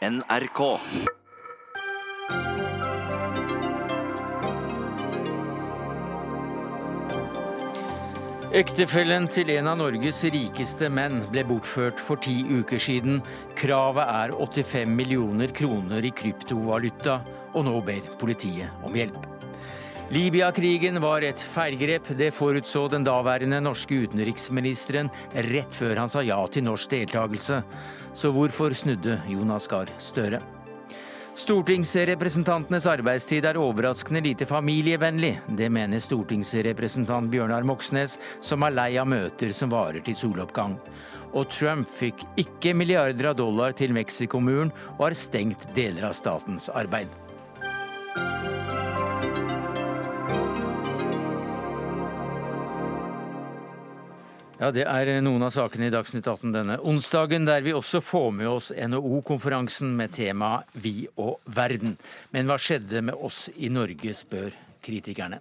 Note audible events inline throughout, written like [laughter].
NRK. Ektefellen til en av Norges rikeste menn ble bortført for ti uker siden. Kravet er 85 millioner kroner i kryptovaluta, og nå ber politiet om hjelp. Libya-krigen var et feilgrep. Det forutså den daværende norske utenriksministeren rett før han sa ja til norsk deltakelse. Så hvorfor snudde Jonas Gahr Støre? Stortingsrepresentantenes arbeidstid er overraskende lite familievennlig. Det mener stortingsrepresentant Bjørnar Moxnes, som er lei av møter som varer til soloppgang. Og Trump fikk ikke milliarder av dollar til Mexicomuren og har stengt deler av statens arbeid. Ja, Det er noen av sakene i Dagsnytt 18 denne onsdagen, der vi også får med oss NHO-konferansen med tema Vi og verden. Men hva skjedde med oss i Norge, spør kritikerne.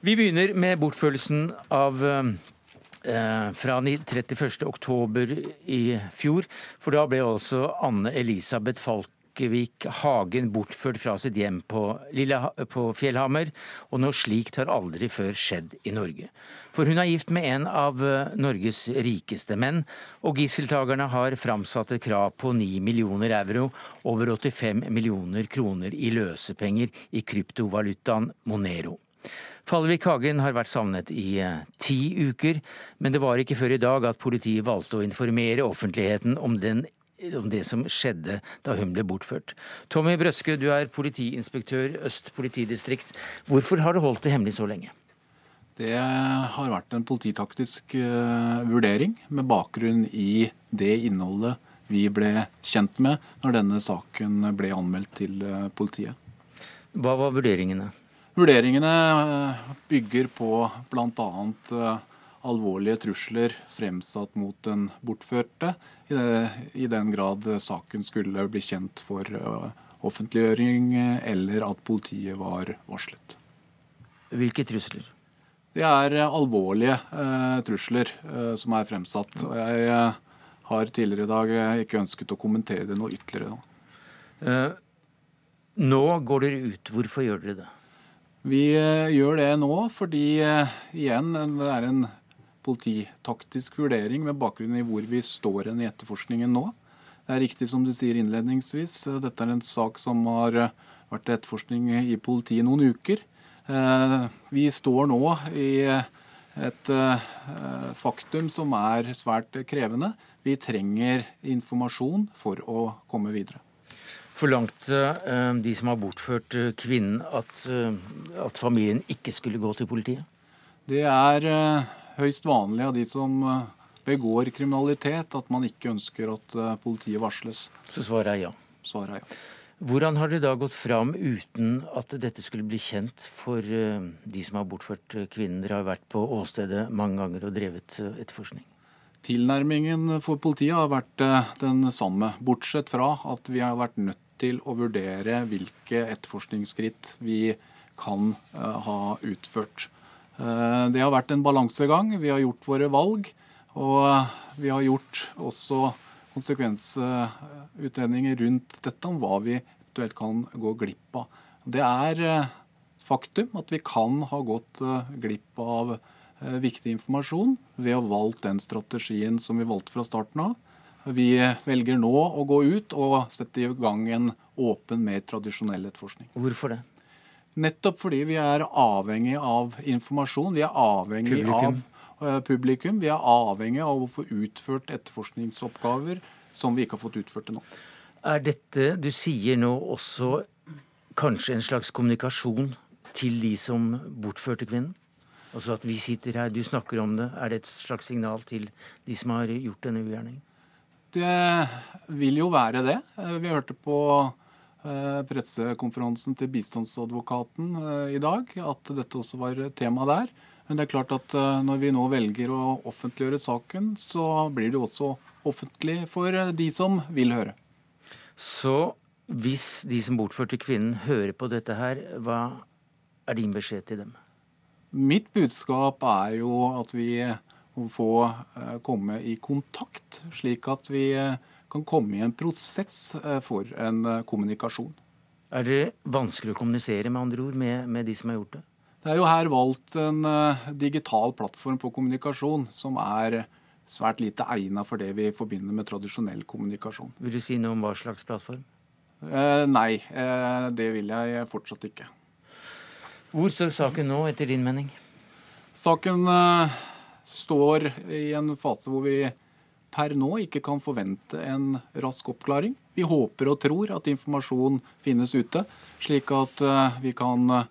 Vi begynner med bortførelsen av eh, fra 31. oktober i fjor, for da ble altså Anne Elisabeth Falk Bakkevik Hagen bortført fra sitt hjem på, Lille, på Fjellhammer, og noe slikt har aldri før skjedd i Norge. For hun er gift med en av eh, Norges rikeste menn, og gisseltakerne har framsatt et krav på 9 millioner euro, over 85 millioner kroner i løsepenger i kryptovalutaen Monero. Fallvik Hagen har vært savnet i eh, ti uker, men det var ikke før i dag at politiet valgte å informere offentligheten om den om det som skjedde da hun ble bortført. Tommy Brøske, du er politiinspektør Øst politidistrikt. Hvorfor har du holdt det hemmelig så lenge? Det har vært en polititaktisk uh, vurdering med bakgrunn i det innholdet vi ble kjent med når denne saken ble anmeldt til uh, politiet. Hva var vurderingene? Vurderingene uh, bygger på bl.a. alvorlige trusler fremsatt mot den bortførte i, den grad saken skulle bli kjent for offentliggjøring eller at politiet var varslet. Hvilke trusler? Det er alvorlige uh, trusler uh, som er fremsatt. og Jeg har tidligere i dag ikke ønsket å kommentere det noe ytterligere. nå går dere ut. Hvorfor gjør dere det? Vi gjør det nå fordi igjen det er en polititaktisk vurdering med bakgrunn i hvor vi står i etterforskningen nå. Det er riktig som du sier innledningsvis, dette er en sak som har vært etterforskning i politiet noen uker. Eh, vi står nå i et eh, faktum som er svært krevende. Vi trenger informasjon for å komme videre. Forlangte eh, de som har bortført kvinnen at, at familien ikke skulle gå til politiet? Det er høyst vanlig av de som begår kriminalitet, at man ikke ønsker at politiet varsles. Så svaret er ja? Svaret er ja. Hvordan har det da gått fram uten at dette skulle bli kjent for eh, de som har bortført kvinnen? Dere har vært på åstedet mange ganger og drevet etterforskning. Tilnærmingen for politiet har vært den samme, bortsett fra at vi har vært nødt til å vurdere hvilke etterforskningsskritt vi kan ha utført. Eh, det har vært en balansegang. Vi har gjort våre valg. Og vi har gjort også konsekvensutredninger rundt dette om hva vi eventuelt kan gå glipp av. Det er eh, faktum at vi kan ha gått eh, glipp av viktig informasjon ved å ha valgt den strategien som vi valgte fra starten av. Vi velger nå å gå ut og sette i gang en åpen, mer tradisjonell etterforskning. Hvorfor det? Nettopp fordi vi er avhengig av informasjon. Vi er avhengig publikum. Uh, publikum. Vi er avhengig av å få utført etterforskningsoppgaver som vi ikke har fått utført til nå. Er dette du sier nå også kanskje en slags kommunikasjon til de som bortførte kvinnen? Altså at vi sitter her, du snakker om det. Er det et slags signal til de som har gjort denne ugjerningen? Det vil jo være det. Eh, vi hørte på Eh, pressekonferansen til bistandsadvokaten eh, i dag, at dette også var tema der. Men det er klart at eh, når vi nå velger å offentliggjøre saken, så blir det også offentlig for de som vil høre. Så hvis de som bortførte kvinnen hører på dette her, hva er din beskjed til dem? Mitt budskap er jo at vi må få komme i kontakt, slik at vi kan komme i en prosess for en kommunikasjon. Er det vanskelig å kommunisere med andre ord med, med de som har gjort det? Det er jo her valgt en digital plattform for kommunikasjon som er svært lite egnet for det vi forbinder med tradisjonell kommunikasjon. Vil du si noe om hva slags plattform? Eh, nei, eh, det vil jeg fortsatt ikke. Hvor står saken nå, etter din mening? Saken eh, står i en fase hvor vi per nå ikke kan forvente en rask oppklaring. Vi håper og tror at informasjon finnes ute, slik at eh, vi kan eh,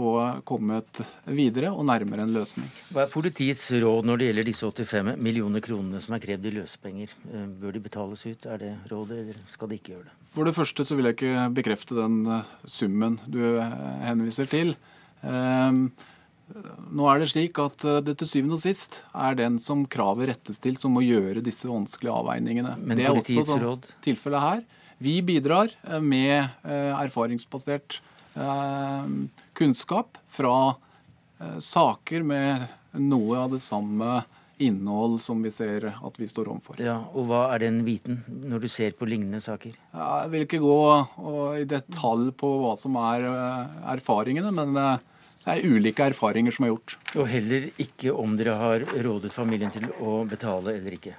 få kommet videre og nærmere en løsning. Hva er politiets råd når det gjelder disse 85 millioner kronene som er krevd i løsepenger? Eh, bør de betales ut? Er det rådet, eller skal de ikke gjøre det? For det første så vil jeg ikke bekrefte den eh, summen du eh, henviser til. Nå er det slik at det til syvende og sist er den som kravet rettes til, som må gjøre disse vanskelige avveiningene. Men det er også råd? tilfellet her. Vi bidrar med erfaringsbasert kunnskap fra saker med noe av det samme innhold som vi ser at vi står overfor. Ja, og Hva er den viten når du ser på lignende saker? Jeg vil ikke gå i detalj på hva som er eh, erfaringene, men eh, det er ulike erfaringer som er gjort. Og heller ikke om dere har rådet familien til å betale eller ikke?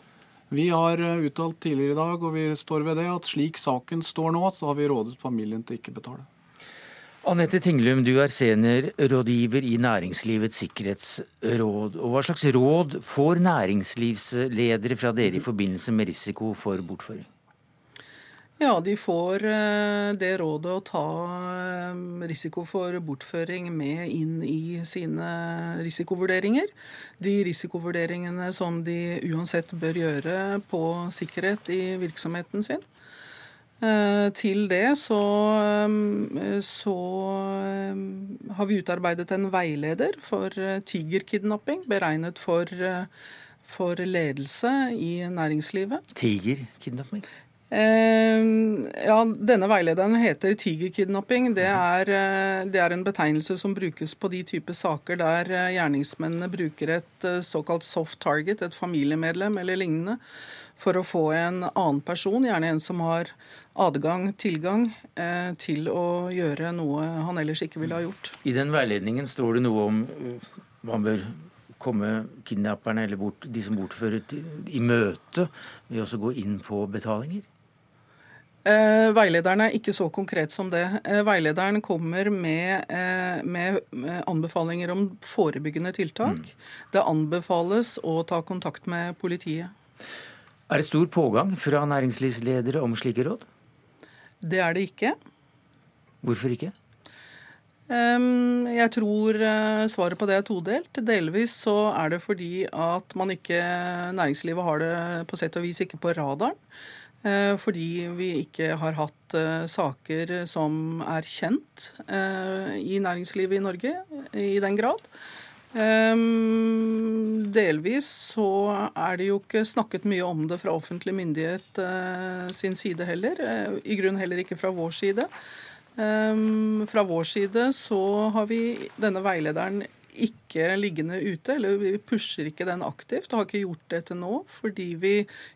Vi har eh, uttalt tidligere i dag, og vi står ved det, at slik saken står nå, så har vi rådet familien til ikke betale. Anette Tinglum, du er seniorrådgiver i Næringslivets sikkerhetsråd. Og hva slags råd får næringslivsledere fra dere i forbindelse med risiko for bortføring? Ja, de får eh, det rådet å ta eh, risiko for bortføring med inn i sine risikovurderinger. De risikovurderingene som de uansett bør gjøre på sikkerhet i virksomheten sin. Eh, til det så, eh, så eh, har vi utarbeidet en veileder for tigerkidnapping, beregnet for, for ledelse i næringslivet. Tigerkidnapping? Ja, denne veilederen heter tigerkidnapping. Det er, det er en betegnelse som brukes på de typer saker der gjerningsmennene bruker et såkalt soft target, et familiemedlem eller lignende, for å få en annen person, gjerne en som har adgang, tilgang, eh, til å gjøre noe han ellers ikke ville ha gjort. I den veiledningen står det noe om man bør komme kidnapperne eller bort, de som bortfører, i møte ved å gå inn på betalinger? Eh, veilederen er ikke så konkret som det. Eh, veilederen kommer med, eh, med, anbefalinger om forebyggende tiltak. Mm. Det anbefales å ta kontakt med politiet. Er det stor pågang fra næringslivsledere om slike råd? Det er det ikke. Hvorfor ikke? Jeg tror eh, svaret på det er todelt. Delvis så er det fordi at man ikke, næringslivet har det på sett og vis ikke på radaren. Eh, fordi vi ikke har hatt eh, saker som er kjent i næringslivet i Norge i den grad. Delvis så er det jo ikke snakket mye om det fra offentlig myndighet sin side heller. I grunnen heller ikke fra vår side. Fra vår side så har vi denne veilederen ikke liggende ute, eller vi pusher ikke den aktivt. og Har ikke gjort det til nå, fordi vi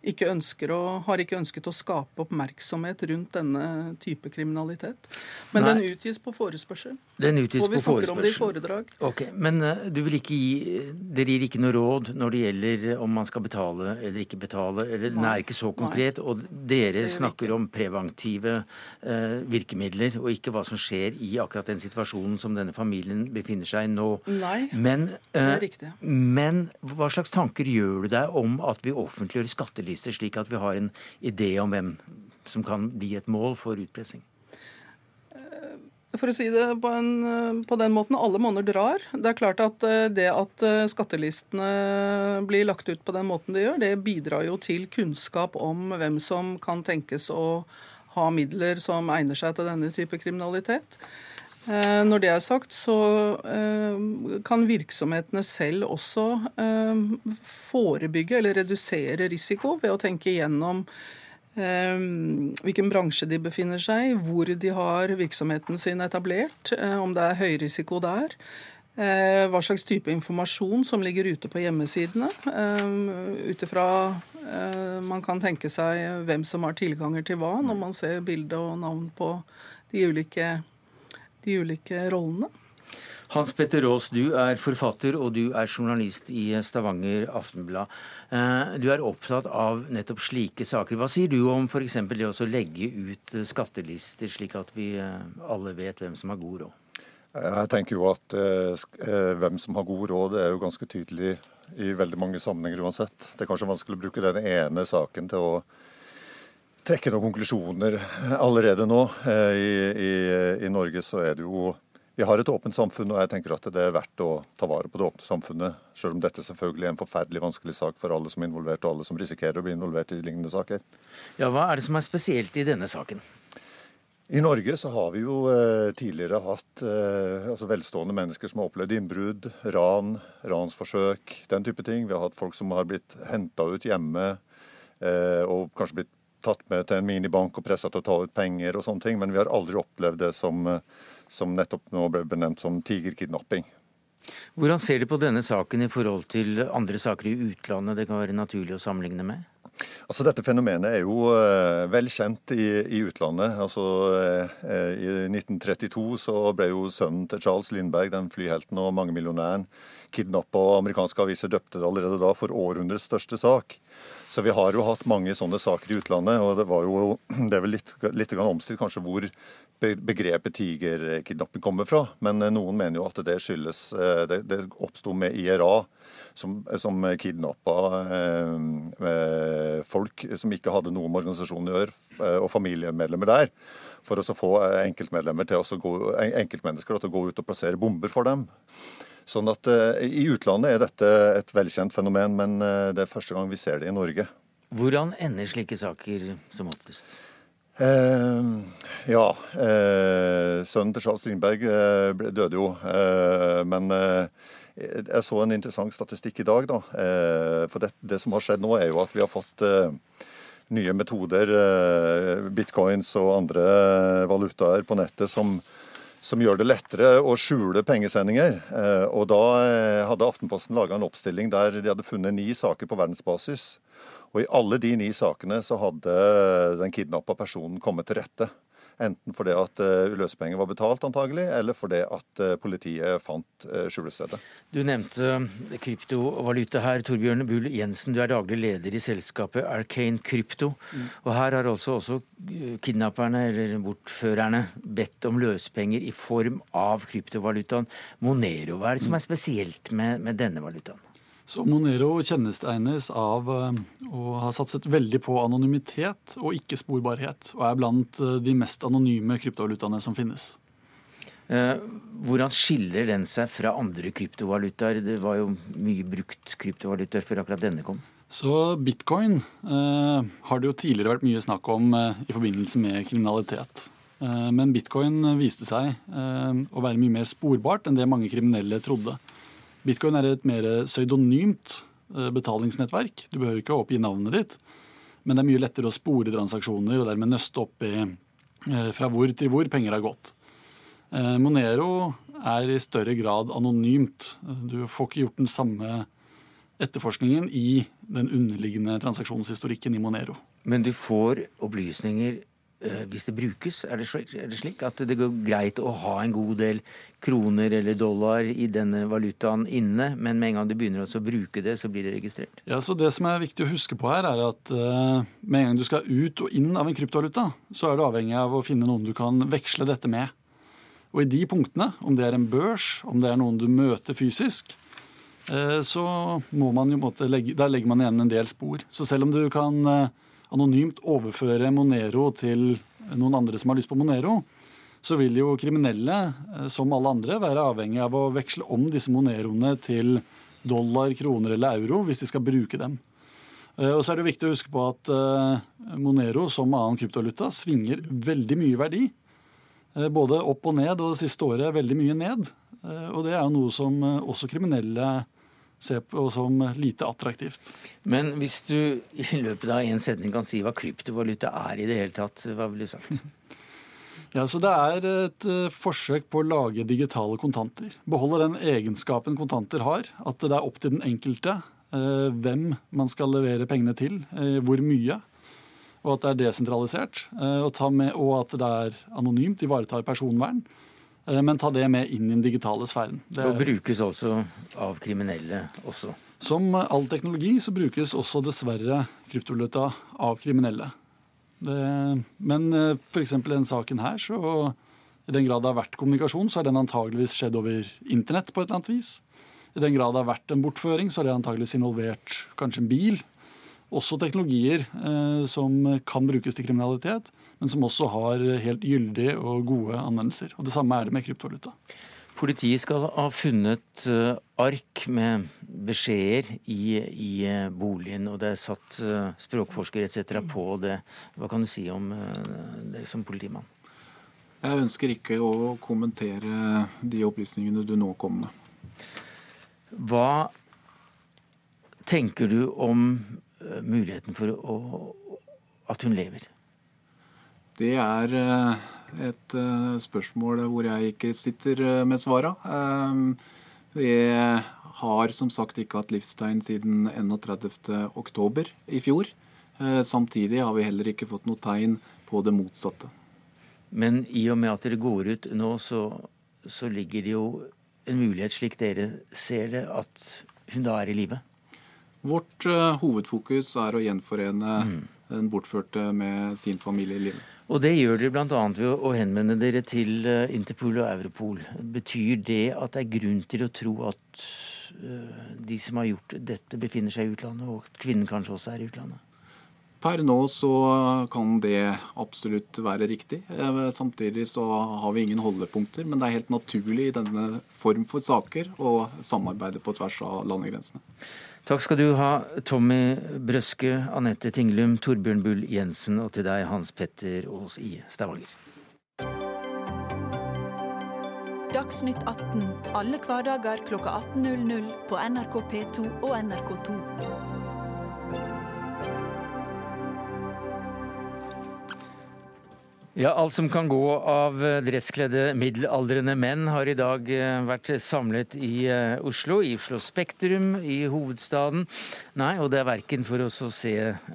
ikke ønsker å, har ikke ønsket å skape oppmerksomhet rundt denne type kriminalitet. Men Nei. den utgis på forespørsel. Den utgis og vi på snakker om det i foredrag. Ok, Men uh, du vil ikke gi, dere gir ikke noe råd når det gjelder om man skal betale eller ikke betale? eller Den er ikke så konkret. Nei. Og dere snakker om preventive uh, virkemidler, og ikke hva som skjer i akkurat den situasjonen som denne familien befinner seg i nå. Nei, men, det er eh, riktig. Men hva slags tanker gjør du deg om at vi offentliggjør skattelister, slik at vi har en idé om hvem som kan bli et mål for utpressing? Eh, for å si det på, en, eh, på, den måten, alle monner drar. Det er klart at det at skattelistene blir lagt ut på den måten de gjør, det bidrar jo til kunnskap om hvem som kan tenkes å ha midler som egner seg til denne type kriminalitet. Eh, når det er sagt, så eh, kan virksomhetene selv også eh, forebygge eller redusere risiko ved å tenke igjennom hvilken bransje de befinner seg i, hvor de har virksomheten sin etablert, om det er høyrisiko der. Hva slags type informasjon som ligger ute på hjemmesidene. Ut ifra man kan tenke seg hvem som har tilganger til hva, når man ser bilde og navn på de ulike, de ulike rollene. Hans Petter Aas, du er forfatter og du er journalist i Stavanger Aftenblad. Du er opptatt av nettopp slike saker. Hva sier du om f.eks. det å legge ut skattelister, slik at vi alle vet hvem som har god råd? Jeg tenker jo at eh, eh, hvem som har god råd, det er jo ganske tydelig i veldig mange sammenhenger uansett. Det er kanskje vanskelig å bruke den ene saken til å trekke noen konklusjoner allerede nå. Eh, I, i, I, Norge så er det jo Vi har et åpent samfunn, og jeg tenker at det er verdt å ta vare på det åpne samfunnet. Selv om dette selvfølgelig er en forferdelig vanskelig sak for alle som er involvert, og alle som risikerer å bli involvert i lignende saker. Ja, Hva er det som er spesielt i denne saken? I Norge så har vi jo eh, tidligere hatt eh, altså velstående mennesker som har opplevd innbrudd, ran, ransforsøk, den type ting. Vi har hatt folk som har blitt henta ut hjemme eh, og kanskje blitt tatt med til en minibank og pressa til å ta ut penger og sånne ting. Men vi har aldri opplevd det som, som nettopp nå ble benevnt som tigerkidnapping. Hvordan ser du på denne saken i forhold til andre saker i utlandet det kan være naturlig å sammenligne med? Altså Dette fenomenet er jo eh, vel kjent i, i utlandet. Altså eh, I 1932 så ble jo sønnen til Charles Lindberg, den flyhelten og mangemillionæren, kidnappa, og amerikanske aviser døpte det allerede da for århundrets største sak. Så vi har jo hatt mange sånne saker i utlandet, og det var jo [clears throat] det er vel litt, litt omstridt kanskje hvor begrepet tigerkidnapping kommer fra. Men noen mener jo at det skyldes Det, det oppsto med IRA som, som kidnappa eh, folk som ikke hadde noe med organisasjonen å gjøre, eh, og familiemedlemmer der, for å få enkeltmennesker til å gå ut og plassere bomber for dem. Sånn at eh, I utlandet er dette et velkjent fenomen, men eh, det er første gang vi ser det i Norge. Hvordan ender slike saker som oftest? Eh, ja. Eh, sønnen til Charles Lindberg eh, døde jo. men jeg så en interessant statistikk i dag. da, eh, For det, det, som har skjedd nå, er jo at vi har fått eh, nye metoder, eh, bitcoins og andre valutaer på nettet, som, som gjør det lettere å skjule pengesendinger. Og da hadde Aftenposten laga en oppstilling der de hadde funnet ni saker på verdensbasis. Og i alle de ni sakene så hadde den kidnappa personen kommet til rette. Enten fordi at uh, løsepenger var betalt, antagelig, eller fordi at uh, politiet fant uh, skjulestedet. Du nevnte kryptovaluta her. Torbjørn Bull Jensen, du er daglig leder i selskapet Arcane Krypto. Mm. Og her har altså også kidnapperne, eller bortførerne, bedt om løsepenger i form av kryptovalutaen Monero. Hva er det som er spesielt med, med denne valutaen? Så Monero kjennetegnes av eh, å ha satset veldig på anonymitet og ikke-sporbarhet, og er blant eh, de mest anonyme kryptovalutaene som finnes. Eh, hvordan skiller den seg fra andre kryptovalutaer? Det var jo mye brukt kryptovalutaer før akkurat denne kom. Så bitcoin eh, har det jo tidligere vært mye snakk om eh, i forbindelse med kriminalitet. Eh, men bitcoin viste seg å være mye mer sporbart enn det mange kriminelle trodde. Bitcoin er et mer pseudonymt eh, betalingsnettverk. Du behøver ikke oppgi navnet ditt, men det er mye lettere å spore transaksjoner og dermed nøste opp i eh, fra hvor til hvor penger har gått. Eh, Monero er i større grad anonymt. Du får ikke gjort den samme etterforskningen i den underliggende transaksjonshistorikken i Monero. Men du får opplysninger hvis det brukes? Er det, slik, at det går greit å ha en god del kroner eller dollar i denne valutaen inne, men med en gang du begynner å bruke det, så blir det registrert? Ja, så Det som er viktig å huske på her, er at uh, med en gang du skal ut og inn av en kryptovaluta, så er du avhengig av å finne noen du kan veksle dette med. Og i de punktene, om det er en børs, om det er noen du møter fysisk, uh, så må man jo måtte legge, der legger man igjen en del spor. Så selv om du kan uh, anonymt overføre Monero til noen andre som har lyst på Monero, så vil jo kriminelle, eh, som alle andre, være avhengig av å veksle om disse Moneroene til dollar, kroner eller euro hvis de skal bruke dem. Eh, og så er det viktig å huske på at eh, Monero, som annen kryptovaluta, svinger veldig mye verdi. Både opp og ned, og det siste året veldig mye ned. Og det er jo noe som også kriminelle ser på som lite attraktivt. Men hvis du i løpet av en setning kan si hva kryptovaluta er i det hele tatt, hva vil du sagt? [laughs] Ja, så Det er et uh, forsøk på å lage digitale kontanter. Beholde den egenskapen kontanter har. At det er opp til den enkelte uh, hvem man skal levere pengene til, uh, hvor mye. Og at det er desentralisert. Og, med, og, at det er anonymt, ivaretar personvern. Men ta det med inn i den digitale sfæren. Det og brukes altså av kriminelle også? Som all teknologi så brukes også dessverre kryptovaluta av kriminelle. Det, men eh, f.eks. i denne saken her, så i den grad det har vært kommunikasjon, så har den antageligvis skjedd over internett på et eller annet vis. I den grad det har vært en bortføring, så har det antageligvis involvert kanskje en bil. Også teknologier eh, som kan brukes til kriminalitet, men som også har helt gyldige og gode anvendelser. Og Det samme er det med kryptovaluta. Politiet skal ha funnet uh, ark med beskjeder i, i uh, boligen, og det er satt språkforsker språkforskere etc. på det. Hva kan du si om det som politimann? Jeg ønsker ikke å kommentere de opplysningene du nå kom med. Hva tenker du om muligheten for å, at hun lever? Det er et uh, spørsmål hvor jeg ikke sitter uh, med svara. Vi har som sagt ikke hatt livstegn siden 31.10 i fjor. Uh, samtidig har vi heller ikke fått noe tegn på det motsatte. Men i og med at dere går ut nå, så, så ligger det jo en mulighet, slik dere ser det, at hun da er i live? Vårt hovedfokus er å gjenforene mm. den bortførte med sin familie i livet. Og det gjør dere bl.a. ved å henvende dere til eh, Interpol og Europol. Betyr det at det er grunn til å tro at eh, de som har gjort dette, befinner seg i utlandet, og at kvinnen kanskje også er i utlandet? Per nå så kan det absolutt være riktig. Eh, samtidig så har vi ingen holdepunkter, men det er helt naturlig i denne form for saker å samarbeide på tvers av landegrensene. Takk skal du ha, Tommy Brøske, Anette Tinglum, Torbjørn Bull Jensen og til deg, Hans Petter Aas i Stavanger. Dagsnytt 18 alle hverdager kl 18.00 på NRK P2 og NRK2. Ja, Alt som kan gå av dresskledde middelaldrende menn har i dag eh, vært samlet i eh, Oslo, i Oslo Spektrum, i hovedstaden. Nei, og det er verken for oss å se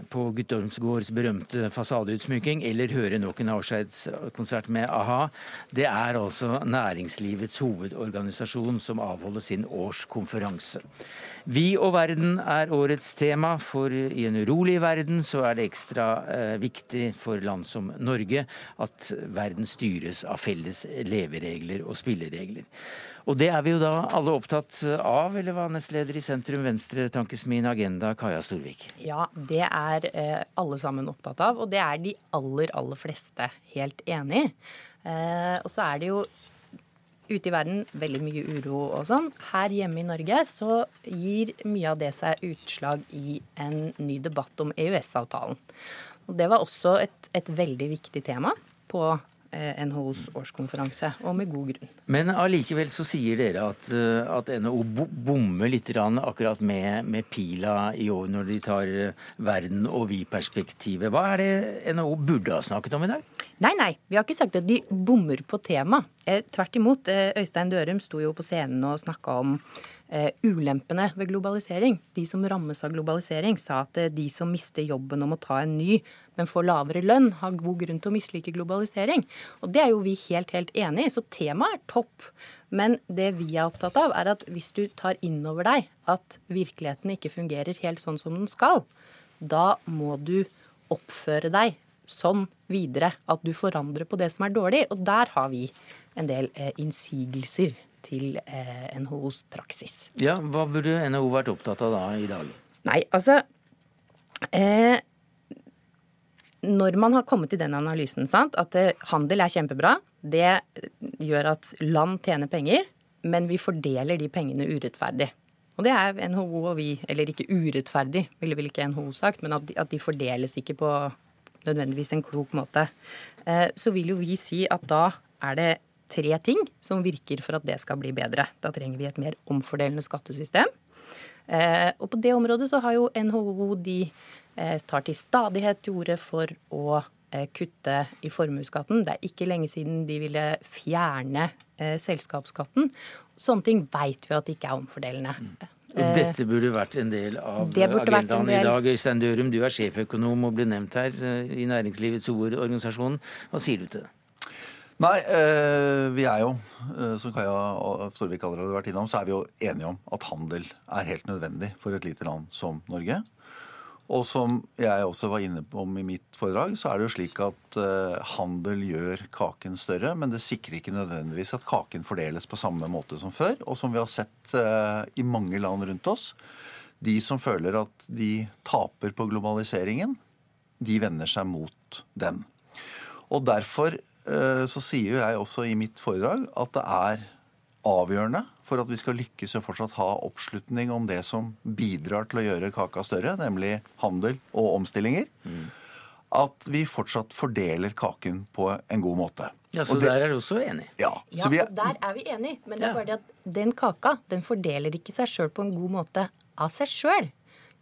på Guttormsgårds berømte fasadeutsmykking eller høre nok en avskjedskonsert med a-ha. Det er altså næringslivets hovedorganisasjon som avholder sin årskonferanse. Vi og verden er årets tema, for i en urolig verden så er det ekstra eh, viktig for land som Norge at verden styres av felles leveregler og spilleregler. Og det er vi jo da alle opptatt av, eller hva, nestleder i Sentrum Venstre, Tankesmien Agenda, Kaja Storvik? Ja, det er eh, alle sammen opptatt av, og det er de aller, aller fleste helt enig i. Eh, og så er det jo ute i verden veldig mye uro og sånn. Her hjemme i Norge så gir mye av det seg utslag i en ny debatt om EØS-avtalen. Og Det var også et, et veldig viktig tema på eh, NHOs årskonferanse, og med god grunn. Men allikevel så sier dere at, eh, at NHO bommer litt akkurat med, med, pila i år når de tar eh, verden og vi-perspektivet. Hva er det NHO burde ha snakket om i dag? Nei, nei. Vi har ikke sagt at de bommer på tema. Eh, tvert imot. Eh, Øystein Dørum sto jo på scenen og snakka om eh, ulempene ved globalisering. De som rammes av globalisering, sa at eh, de som mister jobben og må ta en ny, men får lavere lønn, har god grunn til å mislike globalisering. Og det er jo vi helt, helt enig i. Så temaet er topp. Men det vi er opptatt av, er at hvis du tar inn over deg at virkeligheten ikke fungerer helt sånn som den skal, da må du oppføre deg sånn videre at du forandrer på det som er dårlig. Og der har vi en del eh, innsigelser til eh, NHOs praksis. Ja, Hva burde NHO vært opptatt av da i dag? Nei, altså eh, Når man har kommet til den analysen sant, at eh, handel er kjempebra, det gjør at land tjener penger, men vi fordeler de pengene urettferdig. Og det er NHO og vi, eller ikke urettferdig, ville vel ikke NHO sagt, men at de, at de fordeles ikke på nødvendigvis en klok måte, eh, så vil jo vi si at da er det tre ting som virker for at det skal bli bedre. Da trenger vi et mer omfordelende skattesystem. Eh, og på det området så har jo NHO de eh, tar til stadighet til orde for å eh, kutte i formuesskatten. Det er ikke lenge siden de ville fjerne selskapsskatten. Sånne ting veit vi at det ikke er omfordelende. Mm. dette burde vært en del av agendaen agendaen i dag. Øystein Dørum, du er sjeføkonom og blir nevnt her i Næringslivets hovedorganisasjon. Hva sier du til det? Nei, eh, vi er jo, eh, som Kaja og Storvik allerede har vært innom, så er vi jo enige om at handel er helt nødvendig for et lite land som Norge. Og som jeg også var inne på om i mitt foredrag, så er det jo slik at eh, handel gjør kaken større, men det sikrer ikke nødvendigvis at kaken fordeles på samme måte som før. Og som vi har sett i mange land rundt oss, de som føler at de taper på globaliseringen, de vender seg mot den. Og derfor så sier jo jeg også i mitt foredrag at det er avgjørende for at vi skal lykkes og fortsatt ha oppslutning om det som bidrar til å gjøre kaka større, nemlig handel og omstillinger, at vi fortsatt fordeler kaken på en god måte. Ja, Så Og det- der er du også enig? Ja, Ja, så vi er, og der er vi enig. Men det er bare det at den kaka den fordeler ikke seg sjøl på en god måte av seg sjøl.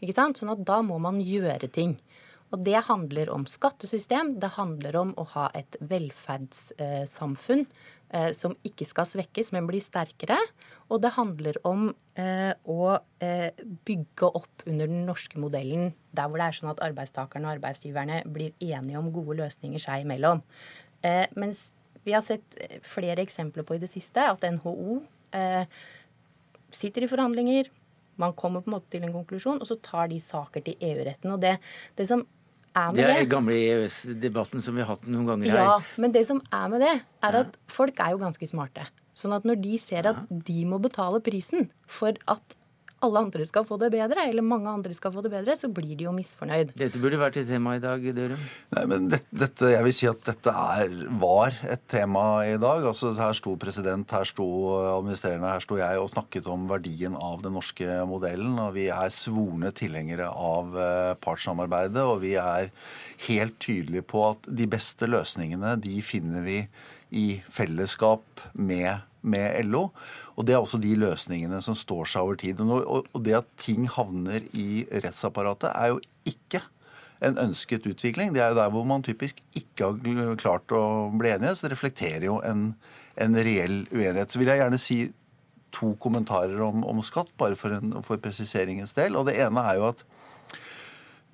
Sånn at da må man gjøre ting. Og det handler om skattesystem, det handler om å ha et velferdssamfunn eh, som ikke skal svekkes, men bli sterkere. Og det handler om eh, å eh, bygge opp under den norske modellen, der hvor det er sånn at arbeidstakerne og arbeidsgiverne blir enige om gode løsninger seg imellom. Eh, mens vi har sett eh, flere eksempler på i det siste at NHO eh, sitter i forhandlinger, man kommer på en måte til en konklusjon, og så tar de saker til EU-retten. Og det, det som er med Det det, er gamle EØS-debatten som vi har hatt noen ganger her. ja, men det som er med det, er at folk er jo ganske smarte. Sånn at når de ser at de må betale prisen for at alle andre skal få det bedre, eller mange andre skal få det bedre, så blir de jo misfornøyd. Dette burde vært et tema i dag, Dørum. Nei, men dette, dette, jeg vil si at dette er, var et tema i dag. Altså, her sto president, her sto administrerende, her sto jeg og snakket om verdien av den norske modellen. Og vi er svorne tilhengere av eh, partssamarbeidet, og vi er helt tydelige på at de beste løsningene de finner vi i fellesskap med, med LO. Og det er også de løsningene som står seg over tid. Og, og, det at ting havner i rettsapparatet, er jo ikke en ønsket utvikling. Det er jo der hvor man typisk ikke har klart å bli enige. Så det reflekterer jo en, en reell uenighet. Så vil jeg gjerne si to kommentarer om, om skatt, bare for, en, for presiseringens del. Og det ene er jo at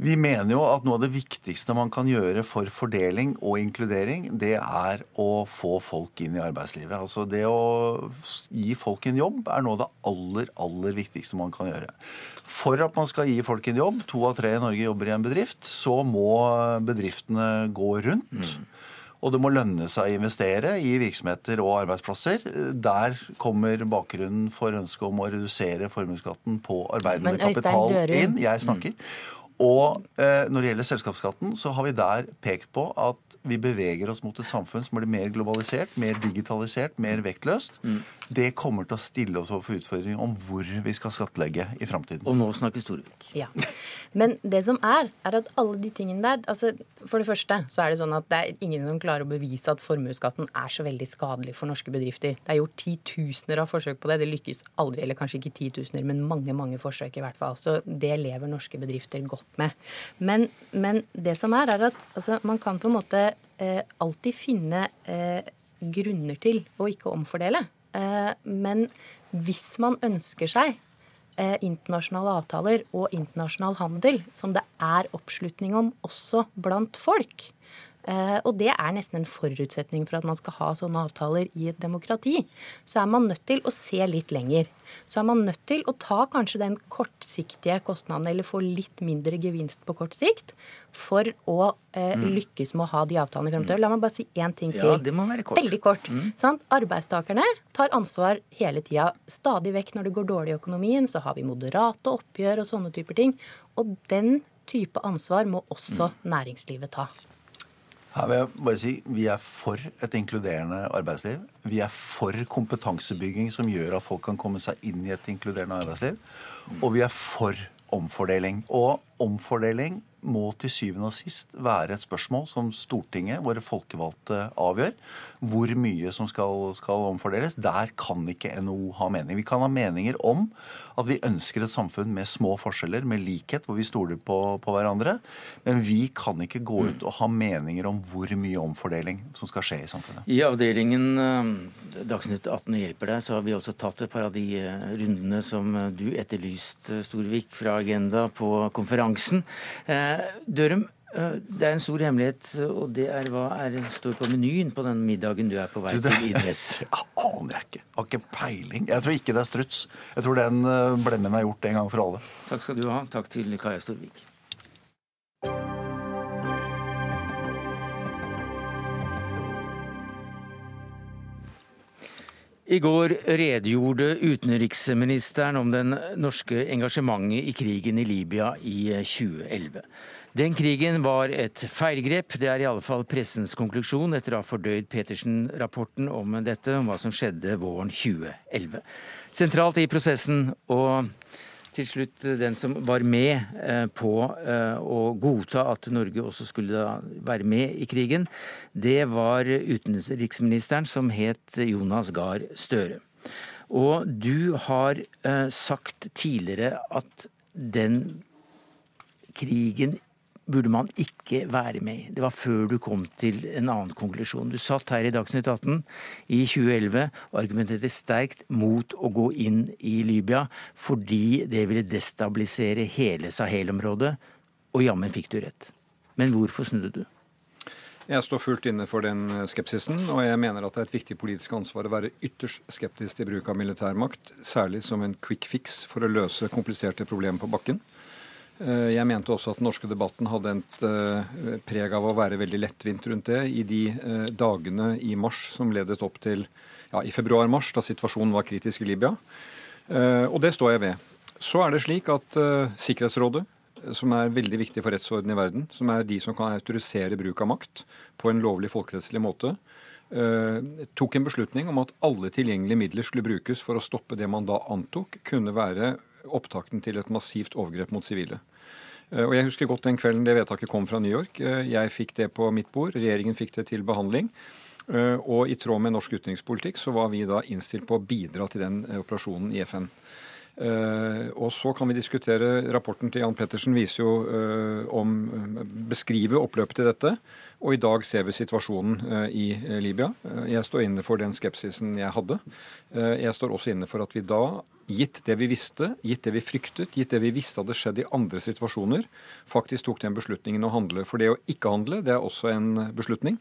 vi mener jo at noe av det viktigste man kan gjøre for fordeling og inkludering, det er å få folk inn i arbeidslivet. Altså det å gi folk en jobb er noe av det aller, aller viktigste man kan gjøre. For at man skal gi folk en jobb, to av tre i Norge jobber i en bedrift, så må bedriftene gå rundt. Og det må lønne seg å investere i virksomheter og arbeidsplasser. Der kommer bakgrunnen for ønsket om å redusere formuesskatten på arbeidende kapital inn. Jeg snakker. Og eh, når det gjelder selskapsskatten, så har vi der pekt på at vi beveger oss mot et samfunn som blir mer globalisert, mer digitalisert, mer vektløst. Det kommer til å stille oss overfor utfordringer om hvor vi skal skattlegge i framtiden. Og nå snakker Storvik. Ja. Men det som er, er at alle de tingene der altså For det første så er det sånn at det er ingen som klarer å bevise at formuesskatten er så veldig skadelig for norske bedrifter. Det er gjort titusener av forsøk på det. Det lykkes aldri, eller kanskje ikke titusener, men mange, mange forsøk i hvert fall. Så det lever norske bedrifter godt med. Men, men det som er, er at altså, man kan på en måte eh, alltid finne eh, grunner til å ikke omfordele. Eh, men hvis man ønsker seg eh, internasjonale avtaler og internasjonal handel, som det er oppslutning om også blant folk. Eh, og det er nesten en forutsetning for at man skal ha sånne avtaler i et demokrati. Så er man nødt til å se litt lenger. Så er man nødt til å ta kanskje den kortsiktige kostnaden, eller få litt mindre gevinst på kort sikt, for å eh, lykkes med å ha de avtalene i fremtiden. La meg bare si én ting til. Ja, det må være kort. Veldig kort. Sant? Arbeidstakerne tar ansvar hele tida. Stadig vekk når det går dårlig i økonomien, så har vi moderate oppgjør og sånne typer ting. Og den type ansvar må også næringslivet ta. Her vil jeg bare si Vi er for et inkluderende arbeidsliv. Vi er for kompetansebygging som gjør at folk kan komme seg inn i et inkluderende arbeidsliv. Og vi er for omfordeling. Og omfordeling må til syvende og sist være et spørsmål som Stortinget, våre folkevalgte, avgjør. Hvor mye som skal, skal omfordeles. Der kan ikke NHO ha mening. Vi kan ha meninger om at vi ønsker et samfunn med små forskjeller, med likhet, hvor vi stoler på, på hverandre. Men vi kan ikke gå ut og ha meninger om hvor mye omfordeling som skal skje i samfunnet. I avdelingen eh, Dagsnytt 18 hjelper deg, så har vi også tatt et par av de eh, rundene som eh, du etterlyste, Storvik, fra Agenda på konferansen. Dørum, det er en stor hemmelighet, og det er hva er, står på menyen på den middagen du er på vei du, det, til Idres? [laughs] aner jeg ikke. Jeg har ikke peiling. Jeg tror ikke det er struts. Jeg tror den blemmen er gjort en gang for alle. Takk skal du ha. Takk til Kaja Storvik. I går redegjorde utenriksministeren om den norske engasjementet i krigen i Libya i 2011. Den krigen var et feilgrep, det er i alle fall pressens konklusjon etter å ha fordøyd Petersen-rapporten om dette, om hva som skjedde våren 2011. Sentralt i prosessen og til slutt eh, den som var med eh, på eh, å godta at Norge også skulle være med i krigen, det var utenriksministeren som het Jonas Gahr Støre. Og du har sagt tidligere at den krigen burde man ikke være med i. Det var før du kom til en annen konklusjon. Du satt her i Dagsnytt 18 i 2011 og argumenterte sterkt mot å gå inn i Libya fordi det ville destabilisere hele Sahel-området, og jammen fikk du rett. Men hvorfor snudde du? Jeg står fullt inne for den skepsisen, og jeg mener at det er et viktig politisk ansvar å være ytterst skeptisk til bruk av militærmakt, særlig som en quick fix for å løse kompliserte problemer på bakken. Eh, jeg mente også at den norske debatten hadde et eh, preg av å være veldig lettvint rundt det i de eh, dagene i mars som ledet opp til ja, i februar-mars, da situasjonen var kritisk i Libya. Og det står jeg ved. Så er det slik at Sikkerhetsrådet, som er veldig viktig for rettsordenen i verden, som er de som kan autorisere bruk av makt på en lovlig folkerettslig måte, tok en beslutning om at alle tilgjengelige midler skulle brukes for å stoppe det man da antok kunne være opptakten til et massivt overgrep mot sivile. Eh, og Jeg husker godt den kvelden det vedtaket kom fra New York. Eh, jeg fikk det på mitt bord, regjeringen fikk det til behandling. Eh, og i tråd med norsk utenrikspolitikk så var vi da innstilt på å bidra til den operasjonen i FN. Og så kan vi diskutere Rapporten til Jan Pettersen viser jo om Beskriver oppløpet til dette. Og i dag ser vi situasjonen i Libya. Jeg står inne for den skepsisen jeg hadde. Jeg står også inne for at vi da gitt det vi visste, gitt det vi fryktet, gitt det vi visste hadde skjedd i andre situasjoner, faktisk tok den beslutningen å handle. For det å ikke handle, det er også en beslutning.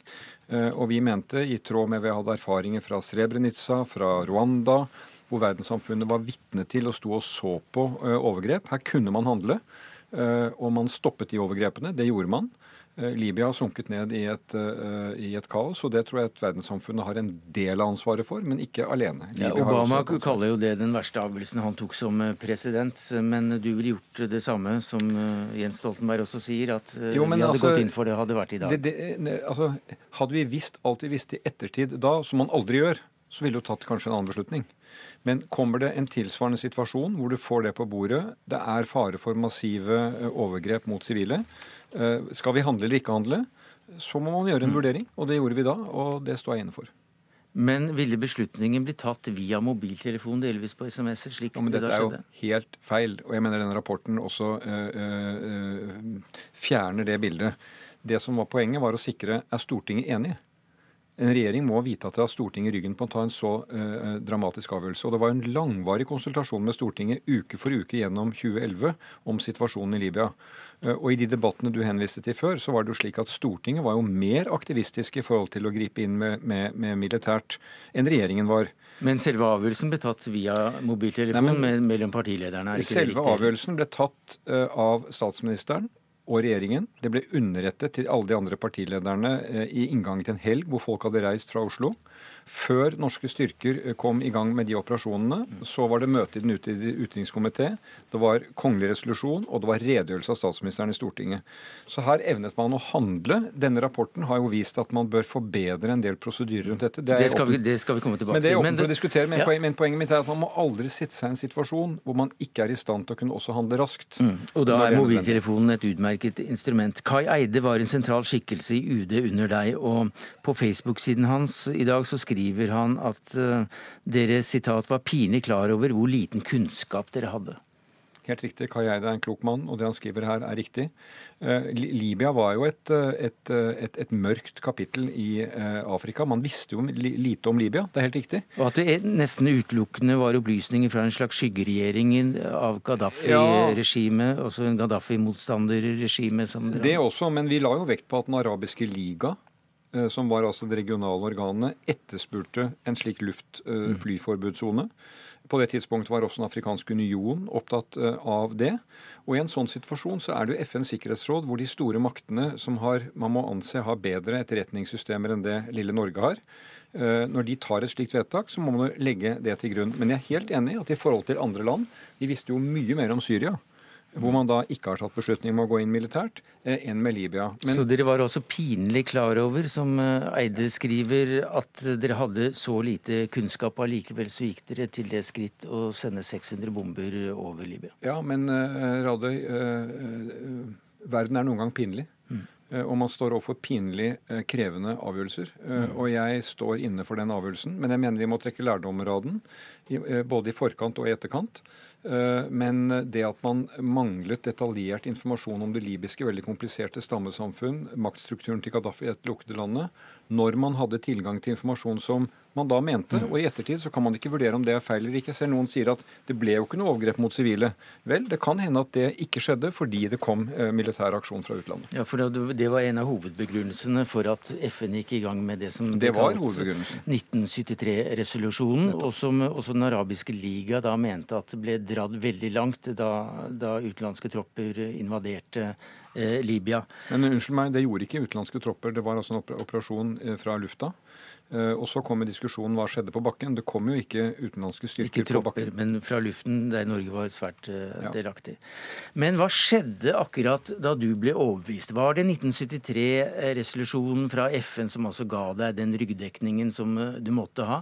Eh, og vi mente, i tråd med vi hadde erfaringer fra Srebrenica, fra Rwanda, hvor verdenssamfunnet var vitne til og sto og så på eh, overgrep. Her kunne man handle, og man stoppet de overgrepene. Det gjorde man. Eh, Libya har sunket ned i et, uh, i et, kaos, og det tror jeg at verdenssamfunnet har en del av ansvaret for, men ikke alene. Ja, Obama kaller jo det den verste avgjørelsen han tok som eh, president, men du ville gjort det samme som Jens Stoltenberg også sier, at jo, vi hadde altså, gått inn for det hadde vært i dag. Det, det, altså, hadde vi visst alt vi visste i ettertid da, som man aldri gjør, så ville du tatt kanskje en annen beslutning. Men kommer det en tilsvarende situasjon hvor du får det på bordet, det er fare for massive overgrep mot sivile, Eh, skal vi handle eller ikke handle, så må man gjøre en mm. vurdering. Og det gjorde vi da, og det står jeg inne for. Men ville beslutningen bli tatt via mobiltelefon, delvis på SMS-er? slik ja, men Dette er jo helt feil, og jeg mener denne rapporten også øh, øh, fjerner det bildet. Det som var poenget, var å sikre er Stortinget enig. En regjering må vite at det har Stortinget i ryggen på å ta en så uh, dramatisk avgjørelse. Og det var en langvarig konsultasjon med Stortinget uke for uke gjennom 2011 om situasjonen i Libya. Uh, og i de debattene du henviste til før, så var det jo slik at Stortinget var jo mer aktivistisk i forhold til å gripe inn med, med, med militært enn regjeringen var. Men selve avgjørelsen ble tatt via mobiltelefon Nei, men, mellom partilederne? selve avgjørelsen ble tatt uh, av statsministeren og regjeringen. Det ble underrettet til alle de andre partilederne eh, i inngangen til en helg hvor folk hadde reist fra Oslo. Før norske styrker eh, kom i gang med de operasjonene, så var det møte i den utenrikskomité. Det var kongelig resolusjon, og det var redegjørelse av statsministeren i Stortinget. Så her evnet man å handle. Denne rapporten har jo vist at man bør forbedre en del prosedyrer rundt dette. Det, det, skal, vi, det skal, vi, komme tilbake til. Men det er åpent for å diskutere. Men, ja. poen, men, poenget mitt er at man må aldri sette seg i en situasjon hvor man ikke er i stand til å kunne også handle raskt. Mm. Og da er mobiltelefonen et utmerket utmerket instrument. Kai Eide var en sentral skikkelse i UD under deg, og på Facebook-siden hans i dag så skriver han at uh, dere sitat var pinlig klar over hvor liten kunnskap dere hadde. Helt riktig. Kai Eide er en klok mann, og det han skriver her, er riktig. Eh, Libya var jo et, eh, et, eh, et, et mørkt kapittel i Afrika. Man visste jo lite om Libya, det er helt riktig. Og at det nesten utelukkende var opplysninger fra en slags skyggeregjering av Gaddafi-regimet, ja. også en Gaddafi-motstanderregime? Det også, men vi la jo vekt på at Den arabiske liga som var altså det regionale organet, etterspurte en slik luftflyforbudssone. På det tidspunktet var også Den afrikanske union opptatt eh, av det. Og i en sånn situasjon så er det jo FNs sikkerhetsråd hvor de store maktene som har, man må anse har bedre etterretningssystemer enn det lille Norge har. Eh, når de tar et slikt vedtak, så må man legge det til grunn. Men jeg er helt enig i at i forhold til andre land Vi visste jo mye mer om Syria hvor man da ikke har tatt beslutning om å gå inn militært, eh, enn med Libya. Men, så dere var også pinlig klar over, som eh, Eide skriver, at dere hadde så lite kunnskap, og allikevel så gikk dere til det skritt å sende 600 bomber over Libya? Ja, men uh, Radøy, verden er noen gang pinlig. Mm. Og man står overfor pinlig krevende avgjørelser. Mm. Og jeg står inne for den avgjørelsen, men jeg mener vi må trekke lærdommer av den, både i forkant og i etterkant. Eh, men det at man manglet detaljert informasjon om det libyske veldig kompliserte stammesamfunn, maktstrukturen til Gaddafi i dette lukkede landet, når man hadde tilgang til informasjon som man da mente. Og i ettertid så kan man ikke vurdere om det er feil eller ikke. Selv noen sier at det ble jo ikke noe overgrep mot sivile. Vel, det kan hende at det ikke skjedde fordi det kom eh, militær aksjon fra utlandet. Ja, for det var en av hovedbegrunnelsene for at FN gikk i gang med det som det var 1973-resolusjonen, og som også Den arabiske liga da mente at det ble dratt veldig langt da, da utenlandske tropper invaderte eh, Libya. Men unnskyld meg, det gjorde ikke utenlandske tropper. Det var altså en operasjon eh, fra lufta. Eh, og så kommer diskusjonen hva skjedde på bakken. Det kom jo ikke utenlandske styrker ikke tropper, på bakken. Men fra luften, der Norge var svært uh, ja. delaktig. Men hva skjedde akkurat da du ble overbevist? Var det 1973-resolusjonen fra FN som også ga deg den ryggdekningen som du måtte ha?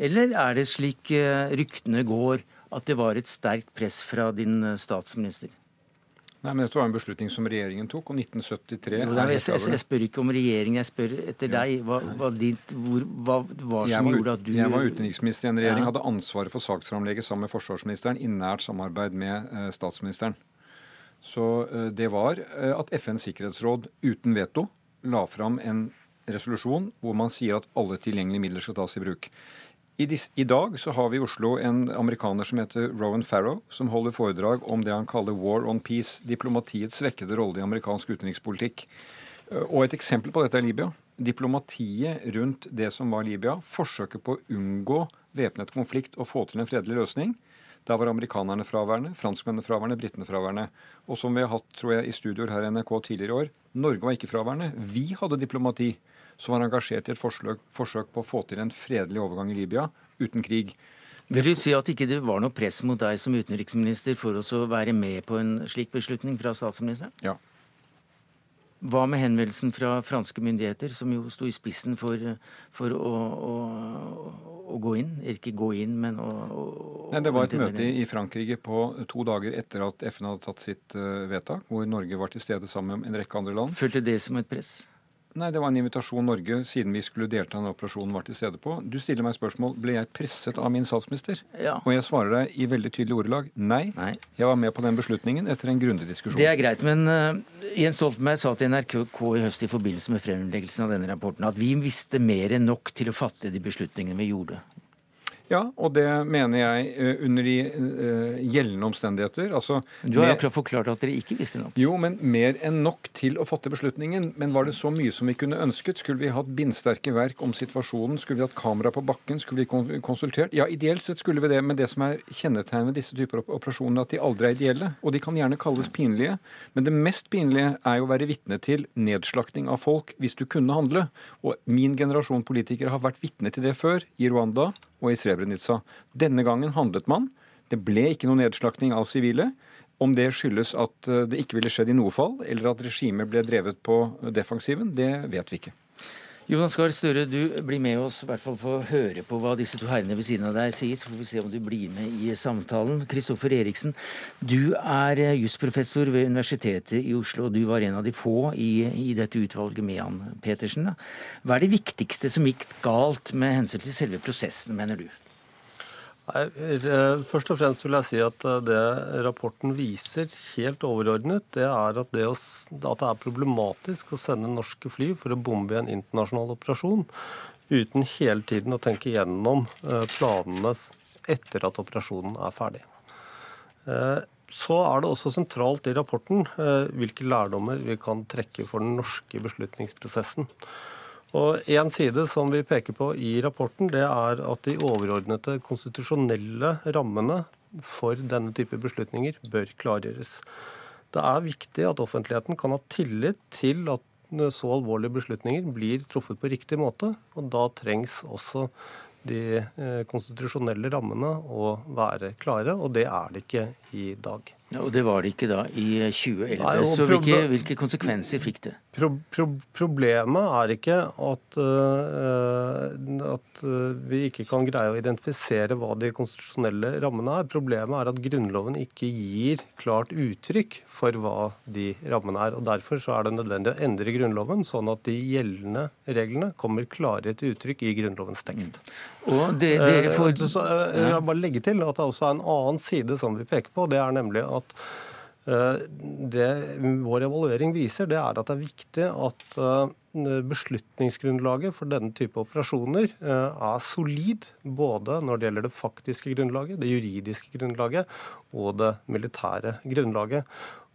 Eller er det slik ryktene går, at det var et sterkt press fra din statsminister? Nei, men Dette var en beslutning som regjeringen tok, og 1973 jo, jeg, jeg, jeg, spør ikke om regjeringen, jeg spør etter deg. Hva, hva, ditt, hvor, hva var som var, gjorde at du Jeg var utenriksminister i en regjering, ja. hadde ansvaret for saksframlegget sammen med forsvarsministeren i nært samarbeid med uh, statsministeren. Så uh, det var uh, at FNs sikkerhetsråd uten veto la fram en resolusjon hvor man sier at alle tilgjengelige midler skal tas i bruk. I, dis, I, dag så har vi i Oslo en amerikaner som heter Rowan Farrow, som holder foredrag om det han kaller war on peace, diplomatiets svekkede rolle i amerikansk utenrikspolitikk. Eh, og et eksempel på dette er Libya. Diplomatiet rundt det som var Libya, forsøket på å unngå væpnet konflikt og få til en fredelig løsning. Der var amerikanerne fraværende, franskmennene fraværende, britene fraværende. Og som vi har hatt tror jeg, i studioer her i NRK tidligere i år, Norge var ikke fraværende. Vi hadde diplomati som var engasjert i et forsøk, forsøk på å få til en fredelig overgang i Libya uten krig. Vil du si at ikke det var noe press mot deg som utenriksminister for å være med på en slik beslutning fra statsministeren? Ja. Hva med henvendelsen fra franske myndigheter, som jo sto i spissen for, for å, å, å, gå inn? Ikke gå inn, men å, å Nei, Det var et møte i Frankrike på to dager etter at FN hadde tatt sitt uh, vedtak, hvor Norge var til stede sammen med en rekke andre land. Følte det som et press? Nei, Det var en invitasjon Norge, siden vi skulle delta i den operasjonen, var til stede på. Du stiller meg spørsmål ble jeg presset av min statsminister. Ja. Og jeg svarer deg i veldig tydelig ordelag nei. nei. Jeg var med på den beslutningen etter en grundig diskusjon. Det er greit, men uh, Jens Stoltenberg sa til NRK i høst i forbindelse med fremleggelsen av denne rapporten at vi visste mer enn nok til å fatte de beslutningene vi gjorde. Ja, og det mener jeg uh, under de uh, gjeldende omstendigheter. Altså, du har jo akkurat forklart at dere ikke visste nok. Jo, men mer enn nok til å fatte beslutningen. Men var det så mye som vi kunne ønsket? Skulle vi hatt bindsterke verk om situasjonen? Skulle vi hatt kamera på bakken? Skulle vi konsultert? Ja, ideelt sett skulle vi det. Men det som er kjennetegnet ved disse typer operasjoner, at de aldri er ideelle. Og de kan gjerne kalles pinlige. Men det mest pinlige er jo å være vitne til nedslakting av folk hvis du kunne handle. Og min generasjon politikere har vært vitne til det før, i Rwanda og i Srebrenica. Denne gangen handlet man. Det ble ikke noe nedslakting av sivile. Om det skyldes at eh, det ikke ville skjedd i noe fall, eller at regimet ble drevet på defensiven, det vet vi ikke. Jonas Gahr Støre, du blir med oss i hvert fall for å høre på hva disse to herrene ved siden av deg sier. Så får vi se om du blir med i samtalen. Kristoffer Eriksen, du er jusprofessor ved Universitetet i Oslo. og Du var en av de få i, i dette utvalget med Jan Petersen. Da. Hva er det viktigste som gikk galt med hensyn til selve prosessen, mener du? Eh, først og fremst vil jeg si at eh, det rapporten viser helt overordnet, det er at det, å, at det er problematisk å sende norske fly for å bombe i en internasjonal operasjon uten hele tiden å tenke gjennom eh, planene etter at operasjonen er ferdig. Så er det også sentralt i rapporten hvilke lærdommer vi kan trekke for den norske beslutningsprosessen. Og En side som vi peker på i rapporten, det er at de overordnede konstitusjonelle rammene for denne type beslutninger bør klargjøres. Det er viktig at offentligheten kan ha tillit til at så alvorlige beslutninger blir truffet på riktig måte. og Da trengs også de eh, konstitusjonelle rammene å være klare, og det er det ikke i dag. Og det var det ikke da i 2011. Nei, så hvilke, hvilke, konsekvenser fikk det? Pro, pro, problemet er ikke at, uh, at uh, vi ikke kan greie å identifisere hva de konstitusjonelle rammene er. Problemet er at Grunnloven ikke gir klart uttrykk for hva de rammene er. og Derfor så er det nødvendig å endre Grunnloven, sånn at de gjeldende reglene kommer klarere til uttrykk i Grunnlovens tekst. Mm. Det. Uh, så, jeg vil bare legge til at det også er en annen side som vi peker på. det er nemlig at at eh, det vår evaluering viser, det er at det er viktig at eh, beslutningsgrunnlaget for denne type operasjoner eh, er solid. Både når det gjelder det faktiske grunnlaget, det juridiske grunnlaget og det militære grunnlaget.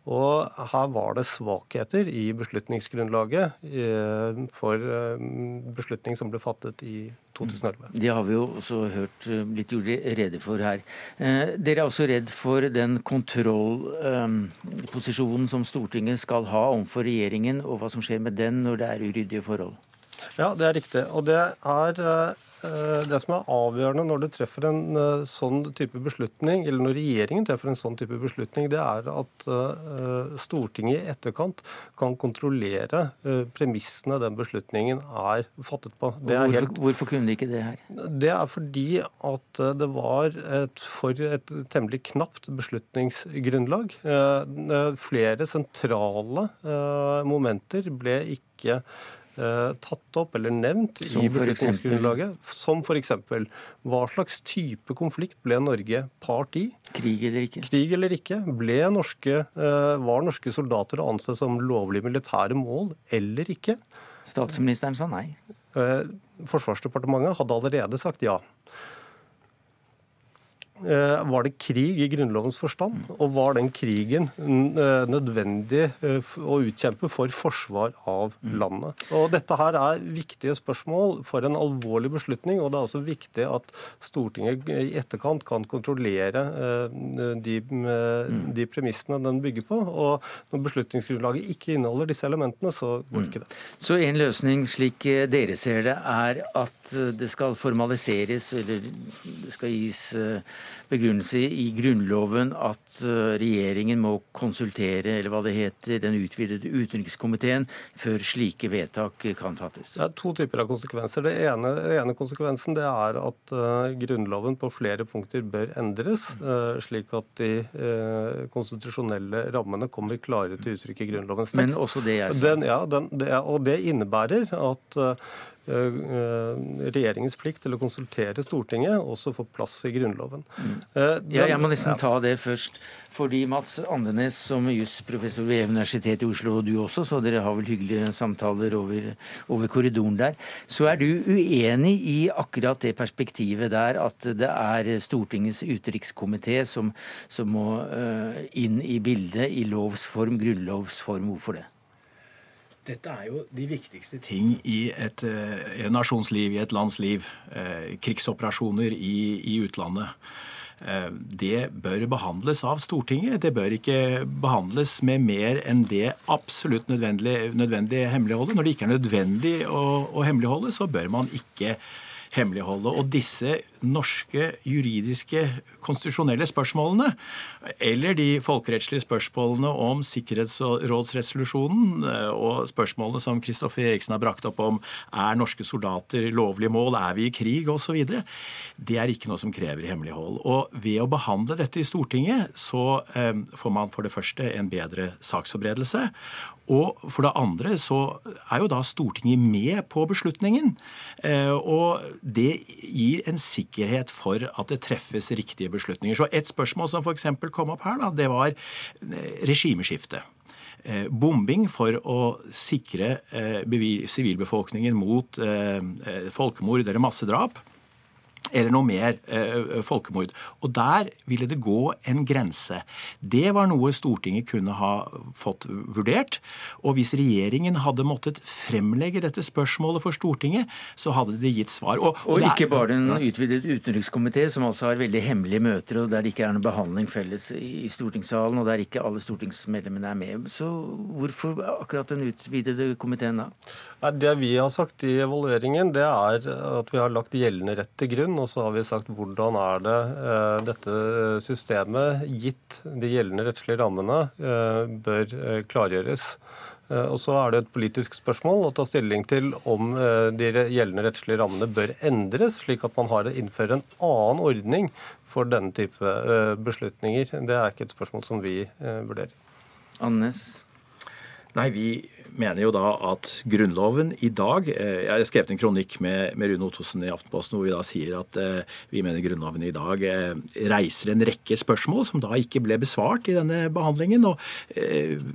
Og her var det svakheter i beslutningsgrunnlaget eh, for eh, beslutning som ble fattet i 2011. Det har vi jo også hørt eh, blitt gjort rede for her. Dere er også redd for den kontrollposisjonen som Stortinget skal ha overfor regjeringen, og hva som skjer med den når det er uryddige forhold? Ja, det er riktig. Og det er Eh, det som er avgjørende når du treffer en eh, sånn type beslutning, eller når regjeringen treffer en sånn type beslutning, det er at eh, Stortinget i etterkant kan kontrollere premissene den beslutningen er fattet på. Er hvorfor, helt, hvorfor, kunne de ikke det her? Det er fordi at det var et, for et temmelig knapt beslutningsgrunnlag. Flere sentrale momenter ble ikke tatt opp eller nevnt som i beslutningsgrunnlaget. Som f.eks.: Hva slags type konflikt ble Norge part i? Krig eller ikke? Krig eller ikke. Norske, eh, var norske soldater å anse som lovlige militære mål eller ikke? Statsministeren sa nei. Eh, Forsvarsdepartementet hadde allerede sagt ja. Eh, var det krig i Grunnlovens forstand, og var den krigen eh, nødvendig eh, å utkjempe for forsvar av mm. landet? Og Dette her er viktige spørsmål for en alvorlig beslutning, og det er også viktig at Stortinget i etterkant kan kontrollere de, mm. de premissene den bygger på. Og når beslutningsgrunnlaget ikke inneholder disse elementene, så går mm. ikke det. Så en løsning, slik dere ser det, er at det skal formaliseres, eller det skal gis begrunnelse i Grunnloven at eh, regjeringen må konsultere eller hva det heter, den utvidede utenrikskomiteen før slike vedtak kan fattes? Det er to typer av konsekvenser. Det ene, ene konsekvensen det er at uh, Grunnloven på flere punkter bør endres, uh, slik at de uh, konstitusjonelle rammene kommer klarere til uttrykk i Grunnlovens tekst. Men også det er den, ja, den, det, og det innebærer at Eh, eh, regjeringens plikt til å konsultere Stortinget også får plass i Grunnloven. Mm. Den, ja, jeg må nesten ta det først. Fordi Mats Andenes, som jusprofessor ved Universitetet i Oslo, og du også, så dere har vel hyggelige samtaler over, over, korridoren der, så er du uenig i akkurat det perspektivet der, at det er Stortingets utenrikskomité som, som må uh, inn i bildet i lovs form, grunnlovs form. Hvorfor det? Dette er jo de viktigste ting i et, eh, en nasjons liv, i et lands liv. Eh, krigsoperasjoner i, i utlandet. Eh, det bør behandles av Stortinget. Det bør ikke behandles med mer enn det absolutt nødvendige, nødvendig hemmeligholdet. Når det ikke er nødvendig å, å hemmeligholde, så bør man ikke hemmeligholde. Og disse norske juridiske konstitusjonelle spørsmålene, eller de folkerettslige spørsmålene om sikkerhetsrådsresolusjonen eh, og spørsmålene som Kristoffer Eriksen har brakt opp om er norske soldater lovlige mål, er vi i krig osv., det er ikke noe som krever hemmelighold. Og ved å behandle dette i Stortinget så eh, får man for det første en bedre saksforberedelse. Og for det andre så er jo da Stortinget med på beslutningen. Eh, og det gir en sikkerhet for at det treffes riktige beslutninger. Så et spørsmål som f.eks. kom opp her, da, det var eh, regimeskifte. Eh, bombing for å sikre sivilbefolkningen mot folkemord eller massedrap eller noe mer eh, folkemord. Og der ville det gå en grense. Det var noe Stortinget kunne ha fått vurdert. Og hvis regjeringen hadde måttet fremlegge dette spørsmålet for Stortinget, så hadde de gitt svar. Og, og, og ikke bare den utvidede utenrikskomité, som altså har veldig hemmelige møter, og der det ikke er noen behandling felles i stortingssalen, og der ikke alle stortingsmedlemmene er med. Så hvorfor akkurat den utvidede komiteen da? Det vi har sagt i evalueringen, det er at vi har lagt gjeldende rett til grunn og så har vi sagt hvordan er det eh, dette systemet, gitt de gjeldende rettslige rammene, eh, bør eh, klargjøres. Og Så er det et politisk spørsmål å ta stilling til om de gjeldende rettslige rammene bør endres, slik at man har innfører en annen ordning for denne type beslutninger. Det er ikke et spørsmål som vi vurderer. Annes? Nei, vi mener jo da at Grunnloven i dag eh, Jeg har skrevet en kronikk med, med Rune Ottosen i Aftenposten hvor vi da sier at eh, vi mener Grunnloven i dag eh, reiser en rekke spørsmål som da ikke ble besvart i denne behandlingen. Og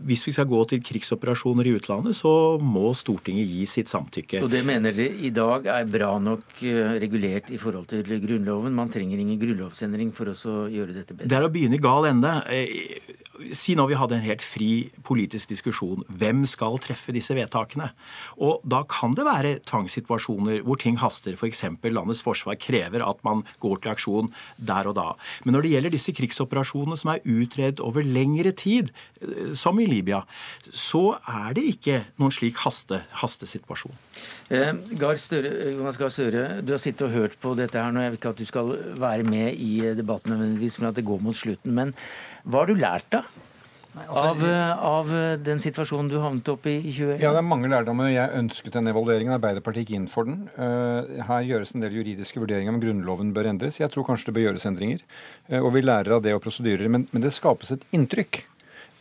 hvis vi skal gå til krigsoperasjoner i utlandet, så må Stortinget gi sitt samtykke. Og det mener dere i dag er bra nok regulert i forhold til Grunnloven? Man trenger ingen grunnlovsendring for å gjøre dette bedre? Det er å begynne i gal ende. Si nå vi hadde en helt fri politisk diskusjon. Hvem skal treffe disse vedtakene? Og Da kan det være tvangssituasjoner hvor ting haster. F.eks. For landets forsvar krever at man går til aksjon der og da. Men når det gjelder disse krigsoperasjonene som er utredet over lengre tid, eh, som i Libya, så er det ikke noen slik haste, hastesituasjon. Eh, Gar Støre, Jonas Gahr Støre, du har sittet og hørt på dette her nå. Jeg vil ikke at du skal være med i debatten men at det går mot slutten. Men hva har du lært, da? Nei, altså, av, eh, av, eh, den situasjonen du havnet opp i i 2021? Ja, det er mange lærdommer. Jeg ønsket den evalueringen. Arbeiderpartiet gikk inn for den. Eh, her gjøres en del juridiske vurderinger om Grunnloven bør endres. Jeg tror kanskje det bør gjøres endringer. Og vi lærer av det og prosedyrer. Men, men det skapes et inntrykk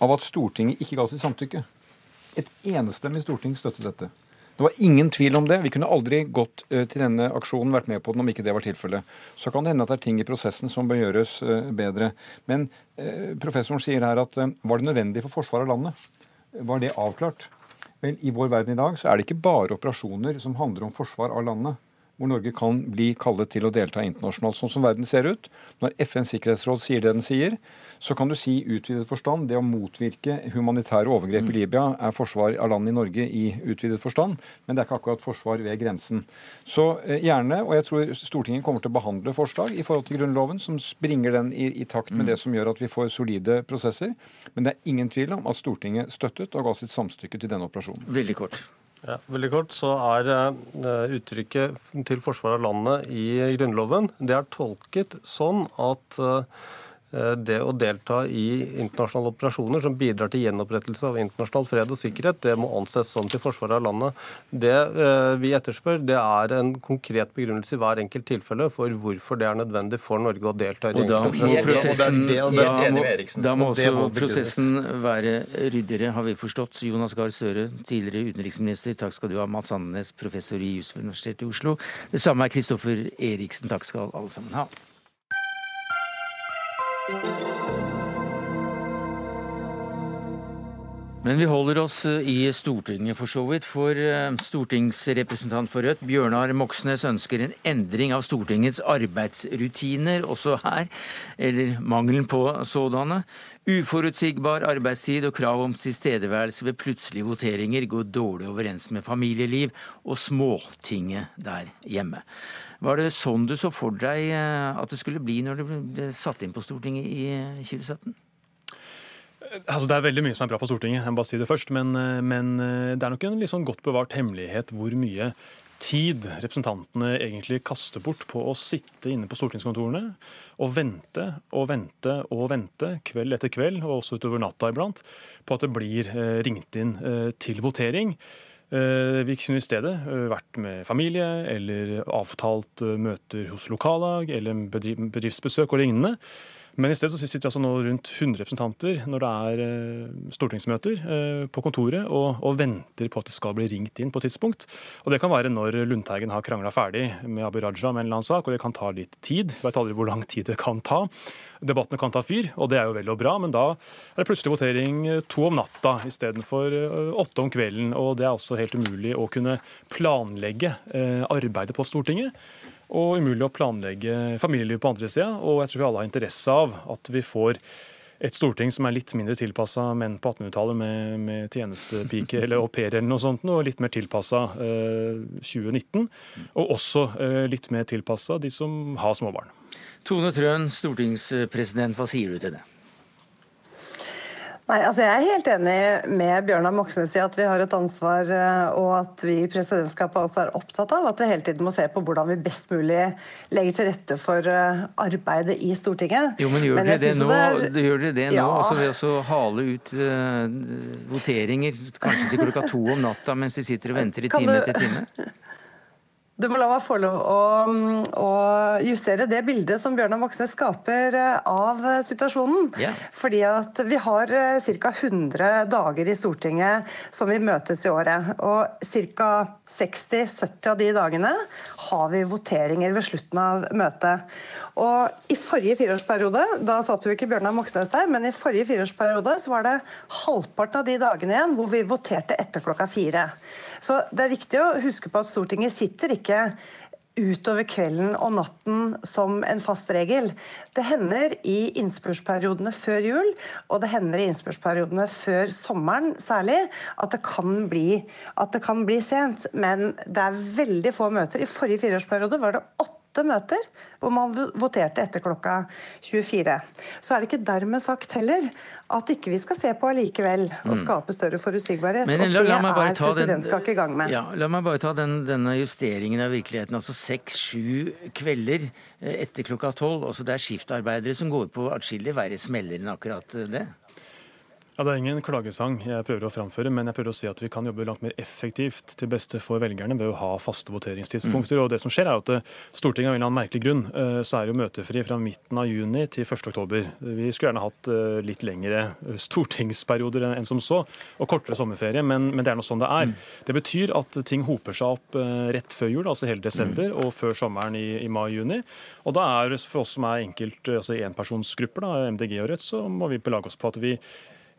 av at Stortinget ikke ga sitt samtykke. Et enestemmig storting støttet dette. Det var ingen tvil om det. Vi kunne aldri gått eh, til denne aksjonen, vært med på den om ikke det var tilfellet. Så kan det hende at det er ting i prosessen som bør gjøres eh, bedre. Men eh, professoren sier her at var det nødvendig for forsvaret av landet? Var det avklart? Vel, I vår verden i dag så er det ikke bare operasjoner som handler om forsvar av landet hvor Norge kan bli kallet til å delta internasjonalt. Sånn som verden ser ut, når FNs sikkerhetsråd sier det den sier, så kan du si utvidet forstand. Det å motvirke humanitære overgrep i mm. Libya er forsvar av landet i Norge i utvidet forstand, men det er ikke akkurat forsvar ved grensen. Så eh, gjerne, og jeg tror Stortinget kommer til å behandle forslag i forhold til Grunnloven som springer den i, i takt med mm. det som gjør at vi får solide prosesser. Men det er ingen tvil om at Stortinget støttet og ga sitt samstykke til denne operasjonen. Veldig kort. Ja, veldig kort så er uh, uttrykket til forsvar av landet i Grunnloven det er tolket sånn at uh, Eh, det å delta i internasjonale operasjoner som bidrar til gjenopprettelse av internasjonal fred og sikkerhet, det må anses som til forsvaret av landet. Det eh, vi etterspør, det er en konkret begrunnelse i hver enkelt tilfelle for hvorfor det er nødvendig for Norge å delta i og da må prosessen, da må, da må også prosessen være ryddigere, har vi forstått. Jonas Gahr Støre, tidligere utenriksminister, takk skal du ha. Mats Andenes, professor i jus ved Universitetet i Oslo. Det samme er Kristoffer Eriksen. Takk skal alle sammen ha. Men vi holder oss eh, i Stortinget for så vidt, for eh, stortingsrepresentant for Rødt Bjørnar Moxnes ønsker en endring av Stortingets arbeidsrutiner også her, eller mangelen på sådanne. Uforutsigbar arbeidstid og krav om tilstedeværelse ved plutselige voteringer går dårlig overens med familieliv og småtinget der hjemme. Var det sånn du så for deg eh, at det skulle bli når det ble satt inn på Stortinget i 2017? Eh, altså, det er veldig mye som er bra på Stortinget, jeg må bare si det først. Men, eh, men det er nok en sånn godt bevart hemmelighet hvor mye tid representantene egentlig kaster bort på å sitte inne på stortingskontorene og vente og vente og vente kveld etter kveld, og også utover natta iblant, på at det blir ringt inn til votering. Eh, vi kunne i stedet vært med familie eller avtalt møter hos lokallag eller bedriftsbesøk og lignende. Men i stedet så sitter altså nå rundt 100 representanter når det er eh, stortingsmøter eh, på kontoret og, og, venter på at det skal bli ringt inn på et tidspunkt. Og Det kan være når Lundteigen har krangla ferdig med Abid Raja med en eller annen sak, og det kan ta litt tid. Jeg vet aldri hvor lang tid det kan ta. Debattene kan ta fyr, og det er jo vel og bra, men da er det plutselig votering to om natta istedenfor eh, åtte om kvelden. Og det er også helt umulig å kunne planlegge arbeidet på Stortinget og umulig å planlegge familieliv på andre sida. Og jeg tror vi alle har interesse av at vi får et storting som er litt mindre tilpassa menn på 1800-tallet med, med tjenestepike [laughs] eller au pair eller noe sånt, og litt mer tilpassa eh, 2019. Og også eh, litt mer tilpassa de som har småbarn. Tone Trøen, stortingspresident, hva sier du til det? Nei, altså Jeg er helt enig med Bjørnar Moxnes i at vi har et ansvar, eh, og at vi i presidentskapet også er opptatt av at vi hele tiden må se på hvordan vi best mulig legger til rette for eh, arbeidet i Stortinget. Jo, men Gjør dere det, nå? Det er... det, det nå? Ja. Altså ved å hale ut uh, voteringer kanskje til klokka to om natta mens de sitter og venter i time du... etter time? [laughs] Du må la meg få lov å, å, justere det bildet som Bjørnar Moxnes skaper eh, av situasjonen. Yeah. Fordi at vi har eh, ca. 100 dager i Stortinget som vi møtes i året. Og ca. 60-70 av de dagene har vi voteringer ved slutten av møtet. Og I forrige fireårsperiode da satt jo ikke Bjørnar Moxnes der, men i forrige fireårsperiode så var det halvparten av de dagene igjen hvor vi voterte etter klokka fire. Så Det er viktig å huske på at Stortinget sitter ikke utover kvelden og natten som en fast regel. Det hender i innspurtsperiodene før jul, og det hender i innspurtsperiodene før sommeren særlig, at det, kan bli, det kan bli sent. Men det er veldig få møter. I forrige fireårsperiode var det åtte åtte møter hvor man voterte etter klokka 24. Så er det ikke dermed sagt heller at ikke vi skal se på allikevel og mm. skape større forutsigbarhet. Men, og det er presidentskapet i gang med. Ja, la meg bare ta den, denne justeringen av virkeligheten. Altså seks-sju kvelder eh, etter klokka tolv. Altså det er skiftarbeidere som går på atskillig verre smeller enn akkurat det. Ja, Det er ingen klagesang jeg prøver å framføre, men jeg prøver å si at vi kan jobbe langt mer effektivt til beste for velgerne ved å ha faste voteringstidspunkter. Mm. Og det som skjer er at eh, Stortinget av en eller annen merkelig grunn eh, så er jo møtefri fra midten av juni til 1. oktober. Vi skulle gjerne hatt eh, litt lengre stortingsperioder enn som så, og kortere sommerferie, men, men det er nå sånn det er. Mm. Det betyr at ting hoper seg opp rett før jul, altså hele desember, mm. og før sommeren i, i mai-juni. Og da er det for oss som er enkelt, altså enpersonsgrupper, MDG og Rødt, så må vi belage oss på at vi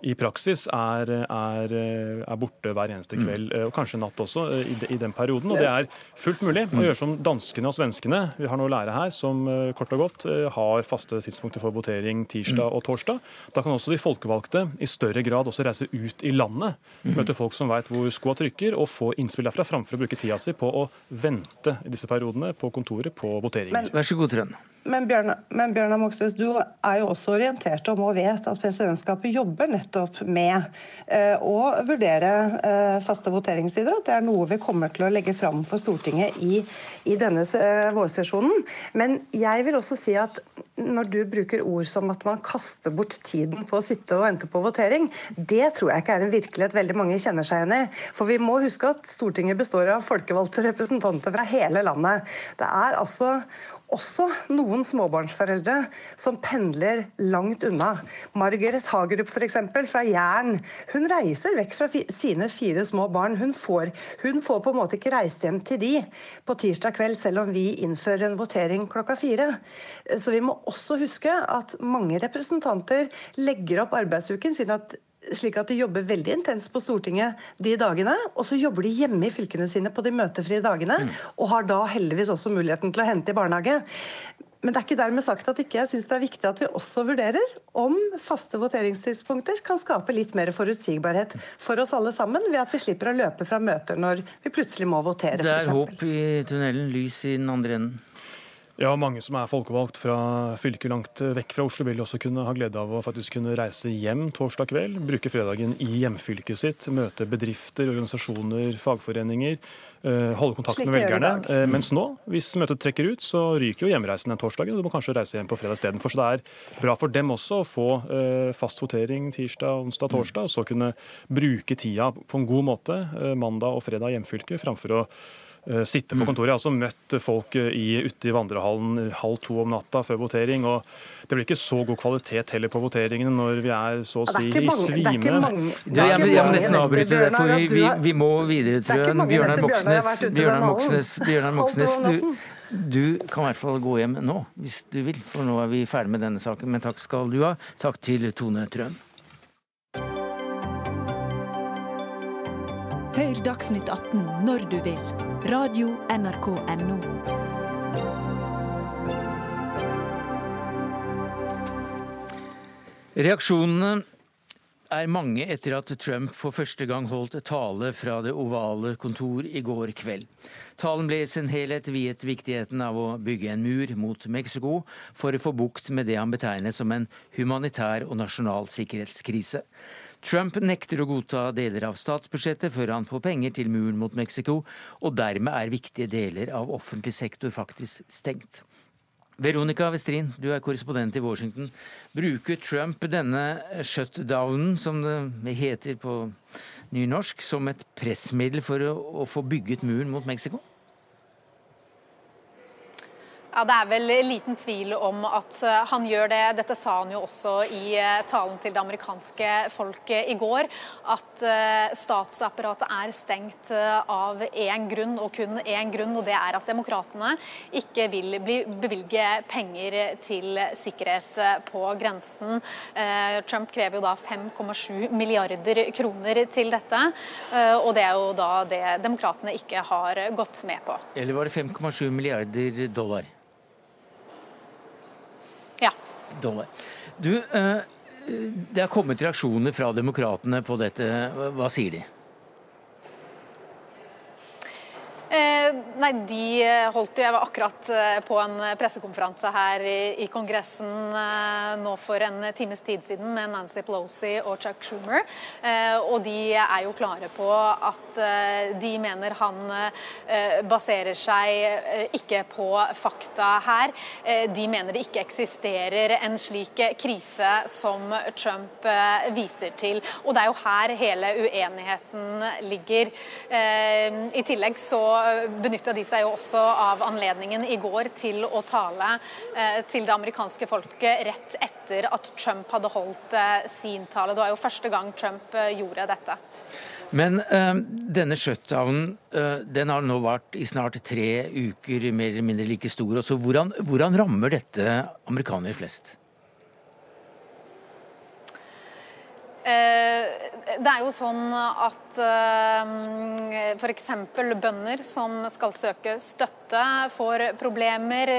i praksis er, er, er, borte hver eneste mm. kveld, mm. og kanskje natt også, i, i, i, den perioden. Og det er fullt mulig å mm. gjøre som danskene og svenskene. Vi har noe å lære her, som kort og godt har faste tidspunkter for votering tirsdag mm. og torsdag. Da kan også de folkevalgte i større grad også reise ut i landet, mm. møte folk som veit hvor skoa trykker, og få innspill derfra, framfor å bruke tida si på å vente i disse periodene på kontoret på voteringer. Vær så god, Trønd. Men Bjørnar, men Bjørnar Moxnes, du er jo også orientert om og vet at presidentskapet jobber nettopp med eh, å vurdere eh, faste voteringstider. At det er noe vi kommer til å legge fram for Stortinget i, i denne eh, vårsesjonen. Men jeg vil også si at når du bruker ord som at man kaster bort tiden på å sitte og vente på votering, det tror jeg ikke er en virkelighet veldig mange kjenner seg igjen i. For vi må huske at Stortinget består av folkevalgte representanter fra hele landet. Det er altså også noen småbarnsforeldre som pendler langt unna. Margaret Hagerup f.eks. fra Jæren. Hun reiser vekk fra sine fire små barn. Hun får, hun får, på en måte ikke reist hjem til de på tirsdag kveld, selv om vi innfører en votering klokka fire. Så vi må også huske at mange representanter legger opp arbeidsuken siden at slik at de jobber veldig intenst på Stortinget de dagene. Og så jobber de hjemme i fylkene sine på de møtefrie dagene, mm. og har da heldigvis også muligheten til å hente i barnehage. Men det er ikke dermed sagt at ikke jeg syns det er viktig at vi også vurderer om faste voteringstidspunkter kan skape litt mer forutsigbarhet for oss alle sammen, ved at vi slipper å løpe fra møter når vi plutselig må votere. Det er håp i tunnelen, lys i den andre enden. Ja, mange som er folkevalgt fra fylket langt vekk fra Oslo, vil også kunne ha glede av å faktisk kunne reise hjem torsdag kveld. Bruke fredagen i hjemfylket sitt, møte bedrifter, organisasjoner, fagforeninger. Eh, holde kontakt med velgerne. Mm. mens nå, hvis møtet trekker ut, så ryker jo hjemreisen den torsdagen. Og du må kanskje reise hjem på fredag istedenfor. Så det er bra for dem også å få eh, fast votering tirsdag, onsdag, torsdag, og så kunne bruke tida på en god måte mandag og fredag i hjemfylket, framfor å Eh, sitte på mm. kontoret. Jeg har også møtt folk eh, i, ute i vandrehallen halv to om natta før votering. og Det blir ikke så god kvalitet heller på voteringene når vi er så å si i svime. Jeg, jeg må nesten avbryte det, for vi, vi, vi må videre, tror jeg. Bjørnar Moxnes, Bjørnar Moxnes, Bjørnar Moxnes du, du kan i hvert fall gå hjem nå, hvis du vil, for nå er vi ferdig med denne saken. Men takk skal du ha. Takk til Tone Trøen. Hør Dagsnytt 18 når du vil Radio NRK Radio.nrk.no. Reaksjonene er mange etter at Trump for første gang holdt tale fra det ovale kontor i går kveld. Talen ble i sin helhet viet viktigheten av å bygge en mur mot Mexico for å få bukt med det han betegner som en humanitær og nasjonal sikkerhetskrise. Trump nekter å godta deler av statsbudsjettet før han får penger til muren mot Mexico, og dermed er viktige deler av offentlig sektor faktisk stengt. Veronica Westrin, du er korrespondent i Washington. Bruker Trump denne shutdownen, som det heter på nynorsk, som et pressmiddel for å, få bygget muren mot Mexico? Ja, Det er vel liten tvil om at eh, han gjør det. Dette sa han jo også i eh, talen til det amerikanske folket i går. At eh, statsapparatet er stengt av én grunn, og kun én grunn. Og det er at demokratene ikke vil bevilge penger til sikkerhet på grensen. Trump krever jo da 5,7 milliarder kroner til dette. Og det er jo da det demokratene ikke har gått med på. Eller var det 5,7 milliarder dollar? Dollar. Du, eh, det har kommet reaksjoner fra demokratene på dette. Hva sier de? Eh, nei, de eh, holdt jo Jeg var akkurat eh, på en pressekonferanse her i, i Kongressen eh, nå for en times tid siden med Nancy Pelosi og Chuck Schumer. Eh, og de er jo klare på at eh, de mener han baserer seg ikke på fakta her. de mener det ikke eksisterer en slik krise som Trump viser til. Og det er jo her hele uenigheten ligger. I tillegg så benytta de seg jo også av anledningen i går til å tale eh, til det amerikanske folket rett etter at Trump hadde holdt eh, sin tale. Det var jo første gang Trump eh, gjorde dette. Men øh, denne shutdownen øh, den har nå vart i snart tre uker, mer eller mindre like stor. Også. Hvordan, hvordan rammer dette amerikanere flest? Eh, det er jo sånn at eh, f.eks. bønder som skal søke støtte, får problemer.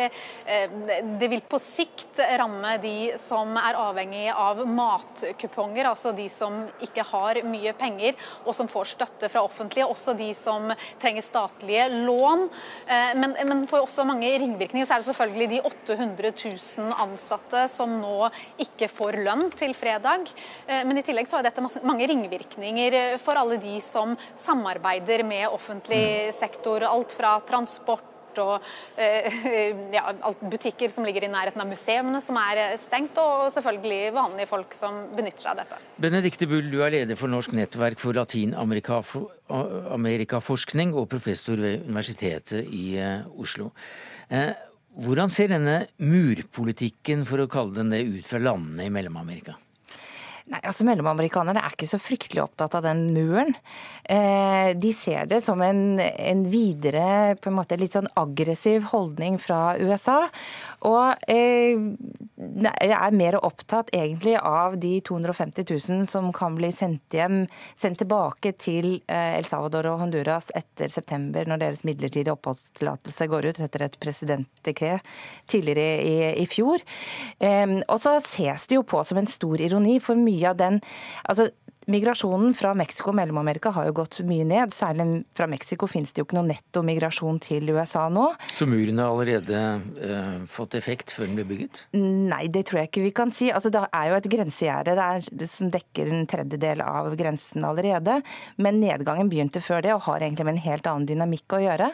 Eh, det vil på sikt ramme de som er avhengig av matkuponger, altså de som ikke har mye penger og som får støtte fra offentlige. Også de som trenger statlige lån. Men, men får også mange ringvirkninger. Så er det selvfølgelig de 800 000 ansatte som nå ikke får lønn til fredag. Men i tillegg så har dette mange ringvirkninger for alle de som samarbeider med offentlig mm. sektor. Alt fra transport og eh, [laughs] ja, butikker som ligger i nærheten av museene som er stengt, og selvfølgelig vanlige folk som benytter seg av dette. Benedicte Bull, du er leder for Norsk nettverk for latinamerikaforskning og professor ved Universitetet i eh, Oslo. Eh, hvordan ser denne murpolitikken, for å kalle den det, ut fra landene i Mellom-Amerika? Nei, altså Mellomamerikanerne er ikke så fryktelig opptatt av den muren. Eh, de ser det som en, en, videre, på en måte litt sånn aggressiv holdning fra USA. Og eh, jeg er mer opptatt egentlig av de 250 000 som kan bli sendt hjem, sendt tilbake til eh, El Salvador og Honduras etter september, når deres midlertidige oppholdstillatelse går ut etter et presidentdekret tidligere i, i fjor. Eh, og så ses det jo på som en stor ironi, for mye av den altså Migrasjonen fra Mexico og Mellom-Amerika har jo gått mye ned. Særlig fra Mexico finnes det jo ikke noe netto migrasjon til USA nå. Så muren har allerede eh, fått effekt før den ble bygget? Nei, det tror jeg ikke vi kan si. Altså, det er jo et grensegjerde som dekker en tredjedel av grensen allerede. Men nedgangen begynte før det og har egentlig med en helt annen dynamikk å gjøre.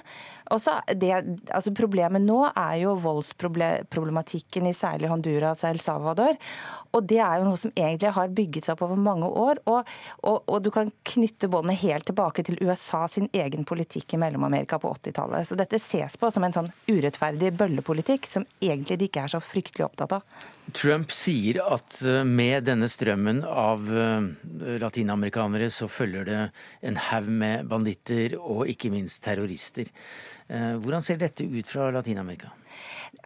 Også det, altså problemet nå er jo voldsproblematikken i særlig Honduras og El Salvador. Og det er jo noe som egentlig har bygget seg opp over mange år. Og, og, og du kan knytte båndet helt tilbake til USA sin egen politikk i Mellom-Amerika på 80-tallet. Så dette ses på som en sånn urettferdig bøllepolitikk som egentlig de ikke er så fryktelig opptatt av. Trump sier at eh, med denne strømmen av eh, latinamerikanere så følger det en haug med banditter og ikke minst terrorister. Eh, hvordan ser dette ut fra Latin-Amerika?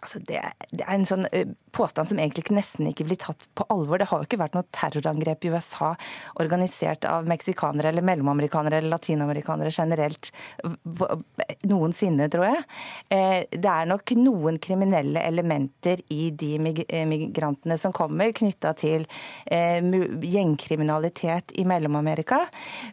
Altså det, det, er en sånn påstand som egentlig nesten ikke blir tatt på alvor. Det har jo ikke vært noe terrorangrep i USA organisert av meksikanere eller mellomamerikanere eller latinamerikanere generelt noensinne, tror jeg. Det er nok noen kriminelle elementer i de migrantene som kommer, knytta til gjengkriminalitet i Mellom-Amerika.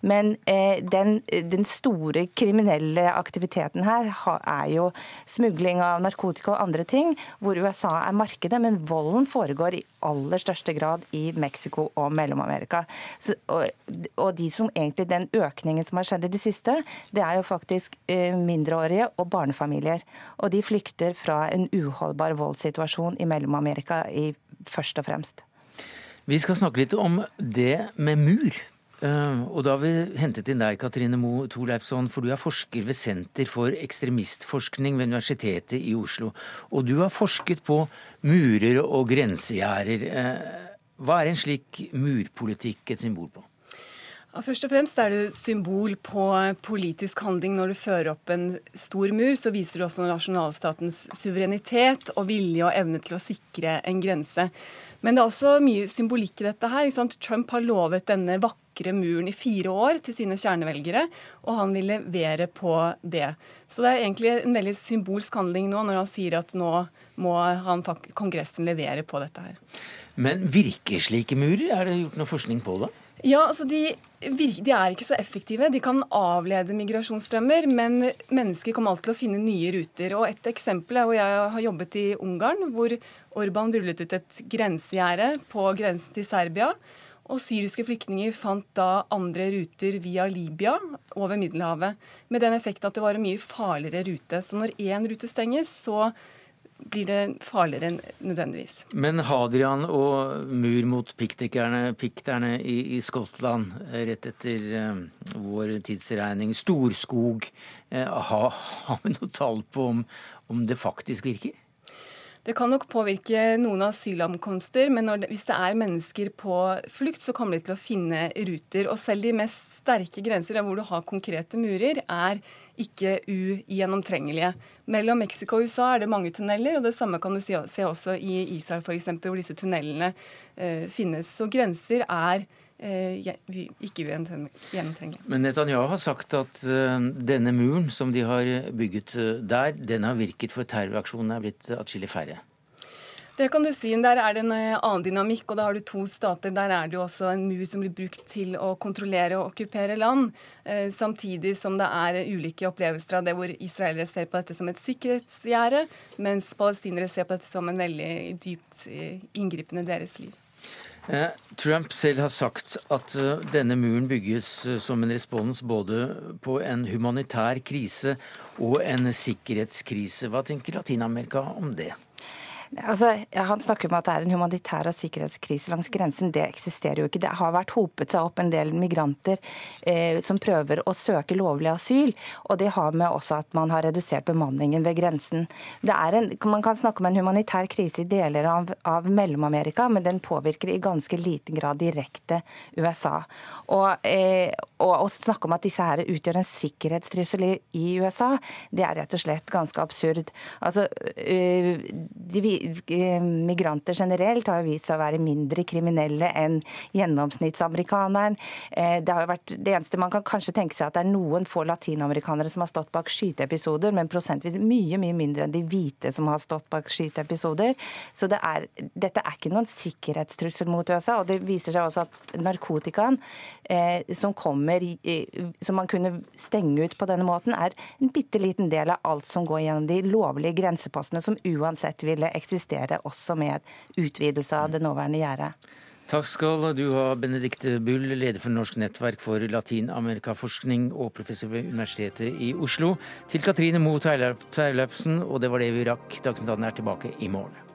Men den, den store kriminelle aktiviteten her er jo smugling av narkotika og andre ting, hvor USA er markedet, men volden foregår i aller største grad i Mexico og Mellom-Amerika. Og, og, de som egentlig, Den økningen som har skjedd i det siste, det er jo faktisk uh, mindreårige og barnefamilier. Og de flykter fra en uholdbar voldssituasjon i Mellom-Amerika først og fremst. Vi skal snakke litt om det med mur. Uh, og da har vi hentet inn deg, Katrine Moe Torleifsson, for du er forsker ved Senter for ekstremistforskning ved Universitetet i Oslo. Og du har forsket på murer og grensegjerder. Uh, hva er en slik murpolitikk et symbol på? Ja, først og fremst er det symbol på politisk handling. Når du fører opp en stor mur, så viser du også nasjonalstatens suverenitet og vilje og evne til å sikre en grense. Men det er også mye symbolikk i dette her. Trump har lovet denne vakre muren i fire år til sine kjernevelgere, og han vil levere på det. Så det er egentlig en veldig symbolsk handling nå når han sier at nå må han, Kongressen levere på dette her. Men virker slike murer? Er det gjort noe forskning på det? Ja, altså de, de, er ikke så effektive. De kan avlede migrasjonsstrømmer, men mennesker kommer alltid til å finne nye ruter. Og Et eksempel er hvor jeg har jobbet i Ungarn, hvor Orban rullet ut et grensegjerde på grensen til Serbia. Og syriske flyktninger fant da andre ruter via Libya over Middelhavet. Med den effekten at det var en mye farligere rute. Så når én rute stenges, så blir det farligere enn nødvendigvis. Men Hadrian og mur mot pikterne, pikterne i, i, Skottland rett etter eh, vår tidsregning, Storskog, eh, har, har vi noe tall på om, om det faktisk virker? Det kan nok påvirke noen asylankomster, men det, hvis det er mennesker på flukt, så kommer de til å finne ruter. Og selv de mest sterke grenser, der hvor du har konkrete murer, er ikke ugjennomtrengelige. Mellom Mexico og USA er det mange tunneler, og det samme kan du se også i Israel f.eks., hvor disse tunnelene eh, finnes. Så grenser er eh, ikke ugjennomtrengelige. Men Netanyahu har sagt at uh, denne muren som de har bygget uh, der, den har virket for terroraksjonene er blitt atskillig færre. Det kan du si. Der er det en eh, annen dynamikk. og Da har du to stater. Der er det jo også en mur som blir brukt til å kontrollere og okkupere land. Eh, samtidig som det er ulike opplevelser av det hvor israelere ser på dette som et sikkerhetsgjerde, mens palestinere ser på dette som en veldig dypt eh, inngripende deres liv. Trump selv har sagt at denne muren bygges som en respons både på en humanitær krise og en sikkerhetskrise. Hva tenker Latin-Amerika om det? Altså, han snakker om at det er en humanitær og sikkerhetskrise langs grensen. Det eksisterer jo ikke. Det har vært hopet seg opp en del migranter eh, som prøver å søke lovlig asyl. Og det har med også at man har redusert bemanningen ved grensen. En, man kan snakke om en humanitær krise i deler av, av Mellom-Amerika, men den påvirker i ganske liten grad direkte USA. Og, eh, og å snakke om at disse her utgjør en sikkerhetstrussel i, USA, det er rett og slett ganske absurd. Altså, øh, de, migranter generelt har vist seg å være mindre kriminelle enn gjennomsnittsamerikaneren. Eh, det, har jo vært, det eneste man kan kanskje tenke seg at det er noen få latinamerikanere som har stått bak skyteepisoder, men prosentvis mye mye mindre enn de hvite som har stått bak skyteepisoder. Så det er, dette er ikke noen sikkerhetstrussel mot USA. og Det viser seg også at narkotikaen eh, som kommer, som man kunne stenge ut på denne måten, er en bitte liten del av alt som går gjennom de lovlige grensepostene, som uansett ville eksistere også med utvidelse av det nåværende gjerdet. Takk skal du ha, Benedikte Bull, leder for Norsk nettverk for latinamerikaforskning og professor ved Universitetet i Oslo. Til Katrine Moe Teilefsen, og det var det vi rakk. Dagsnytt 18 er tilbake i morgen.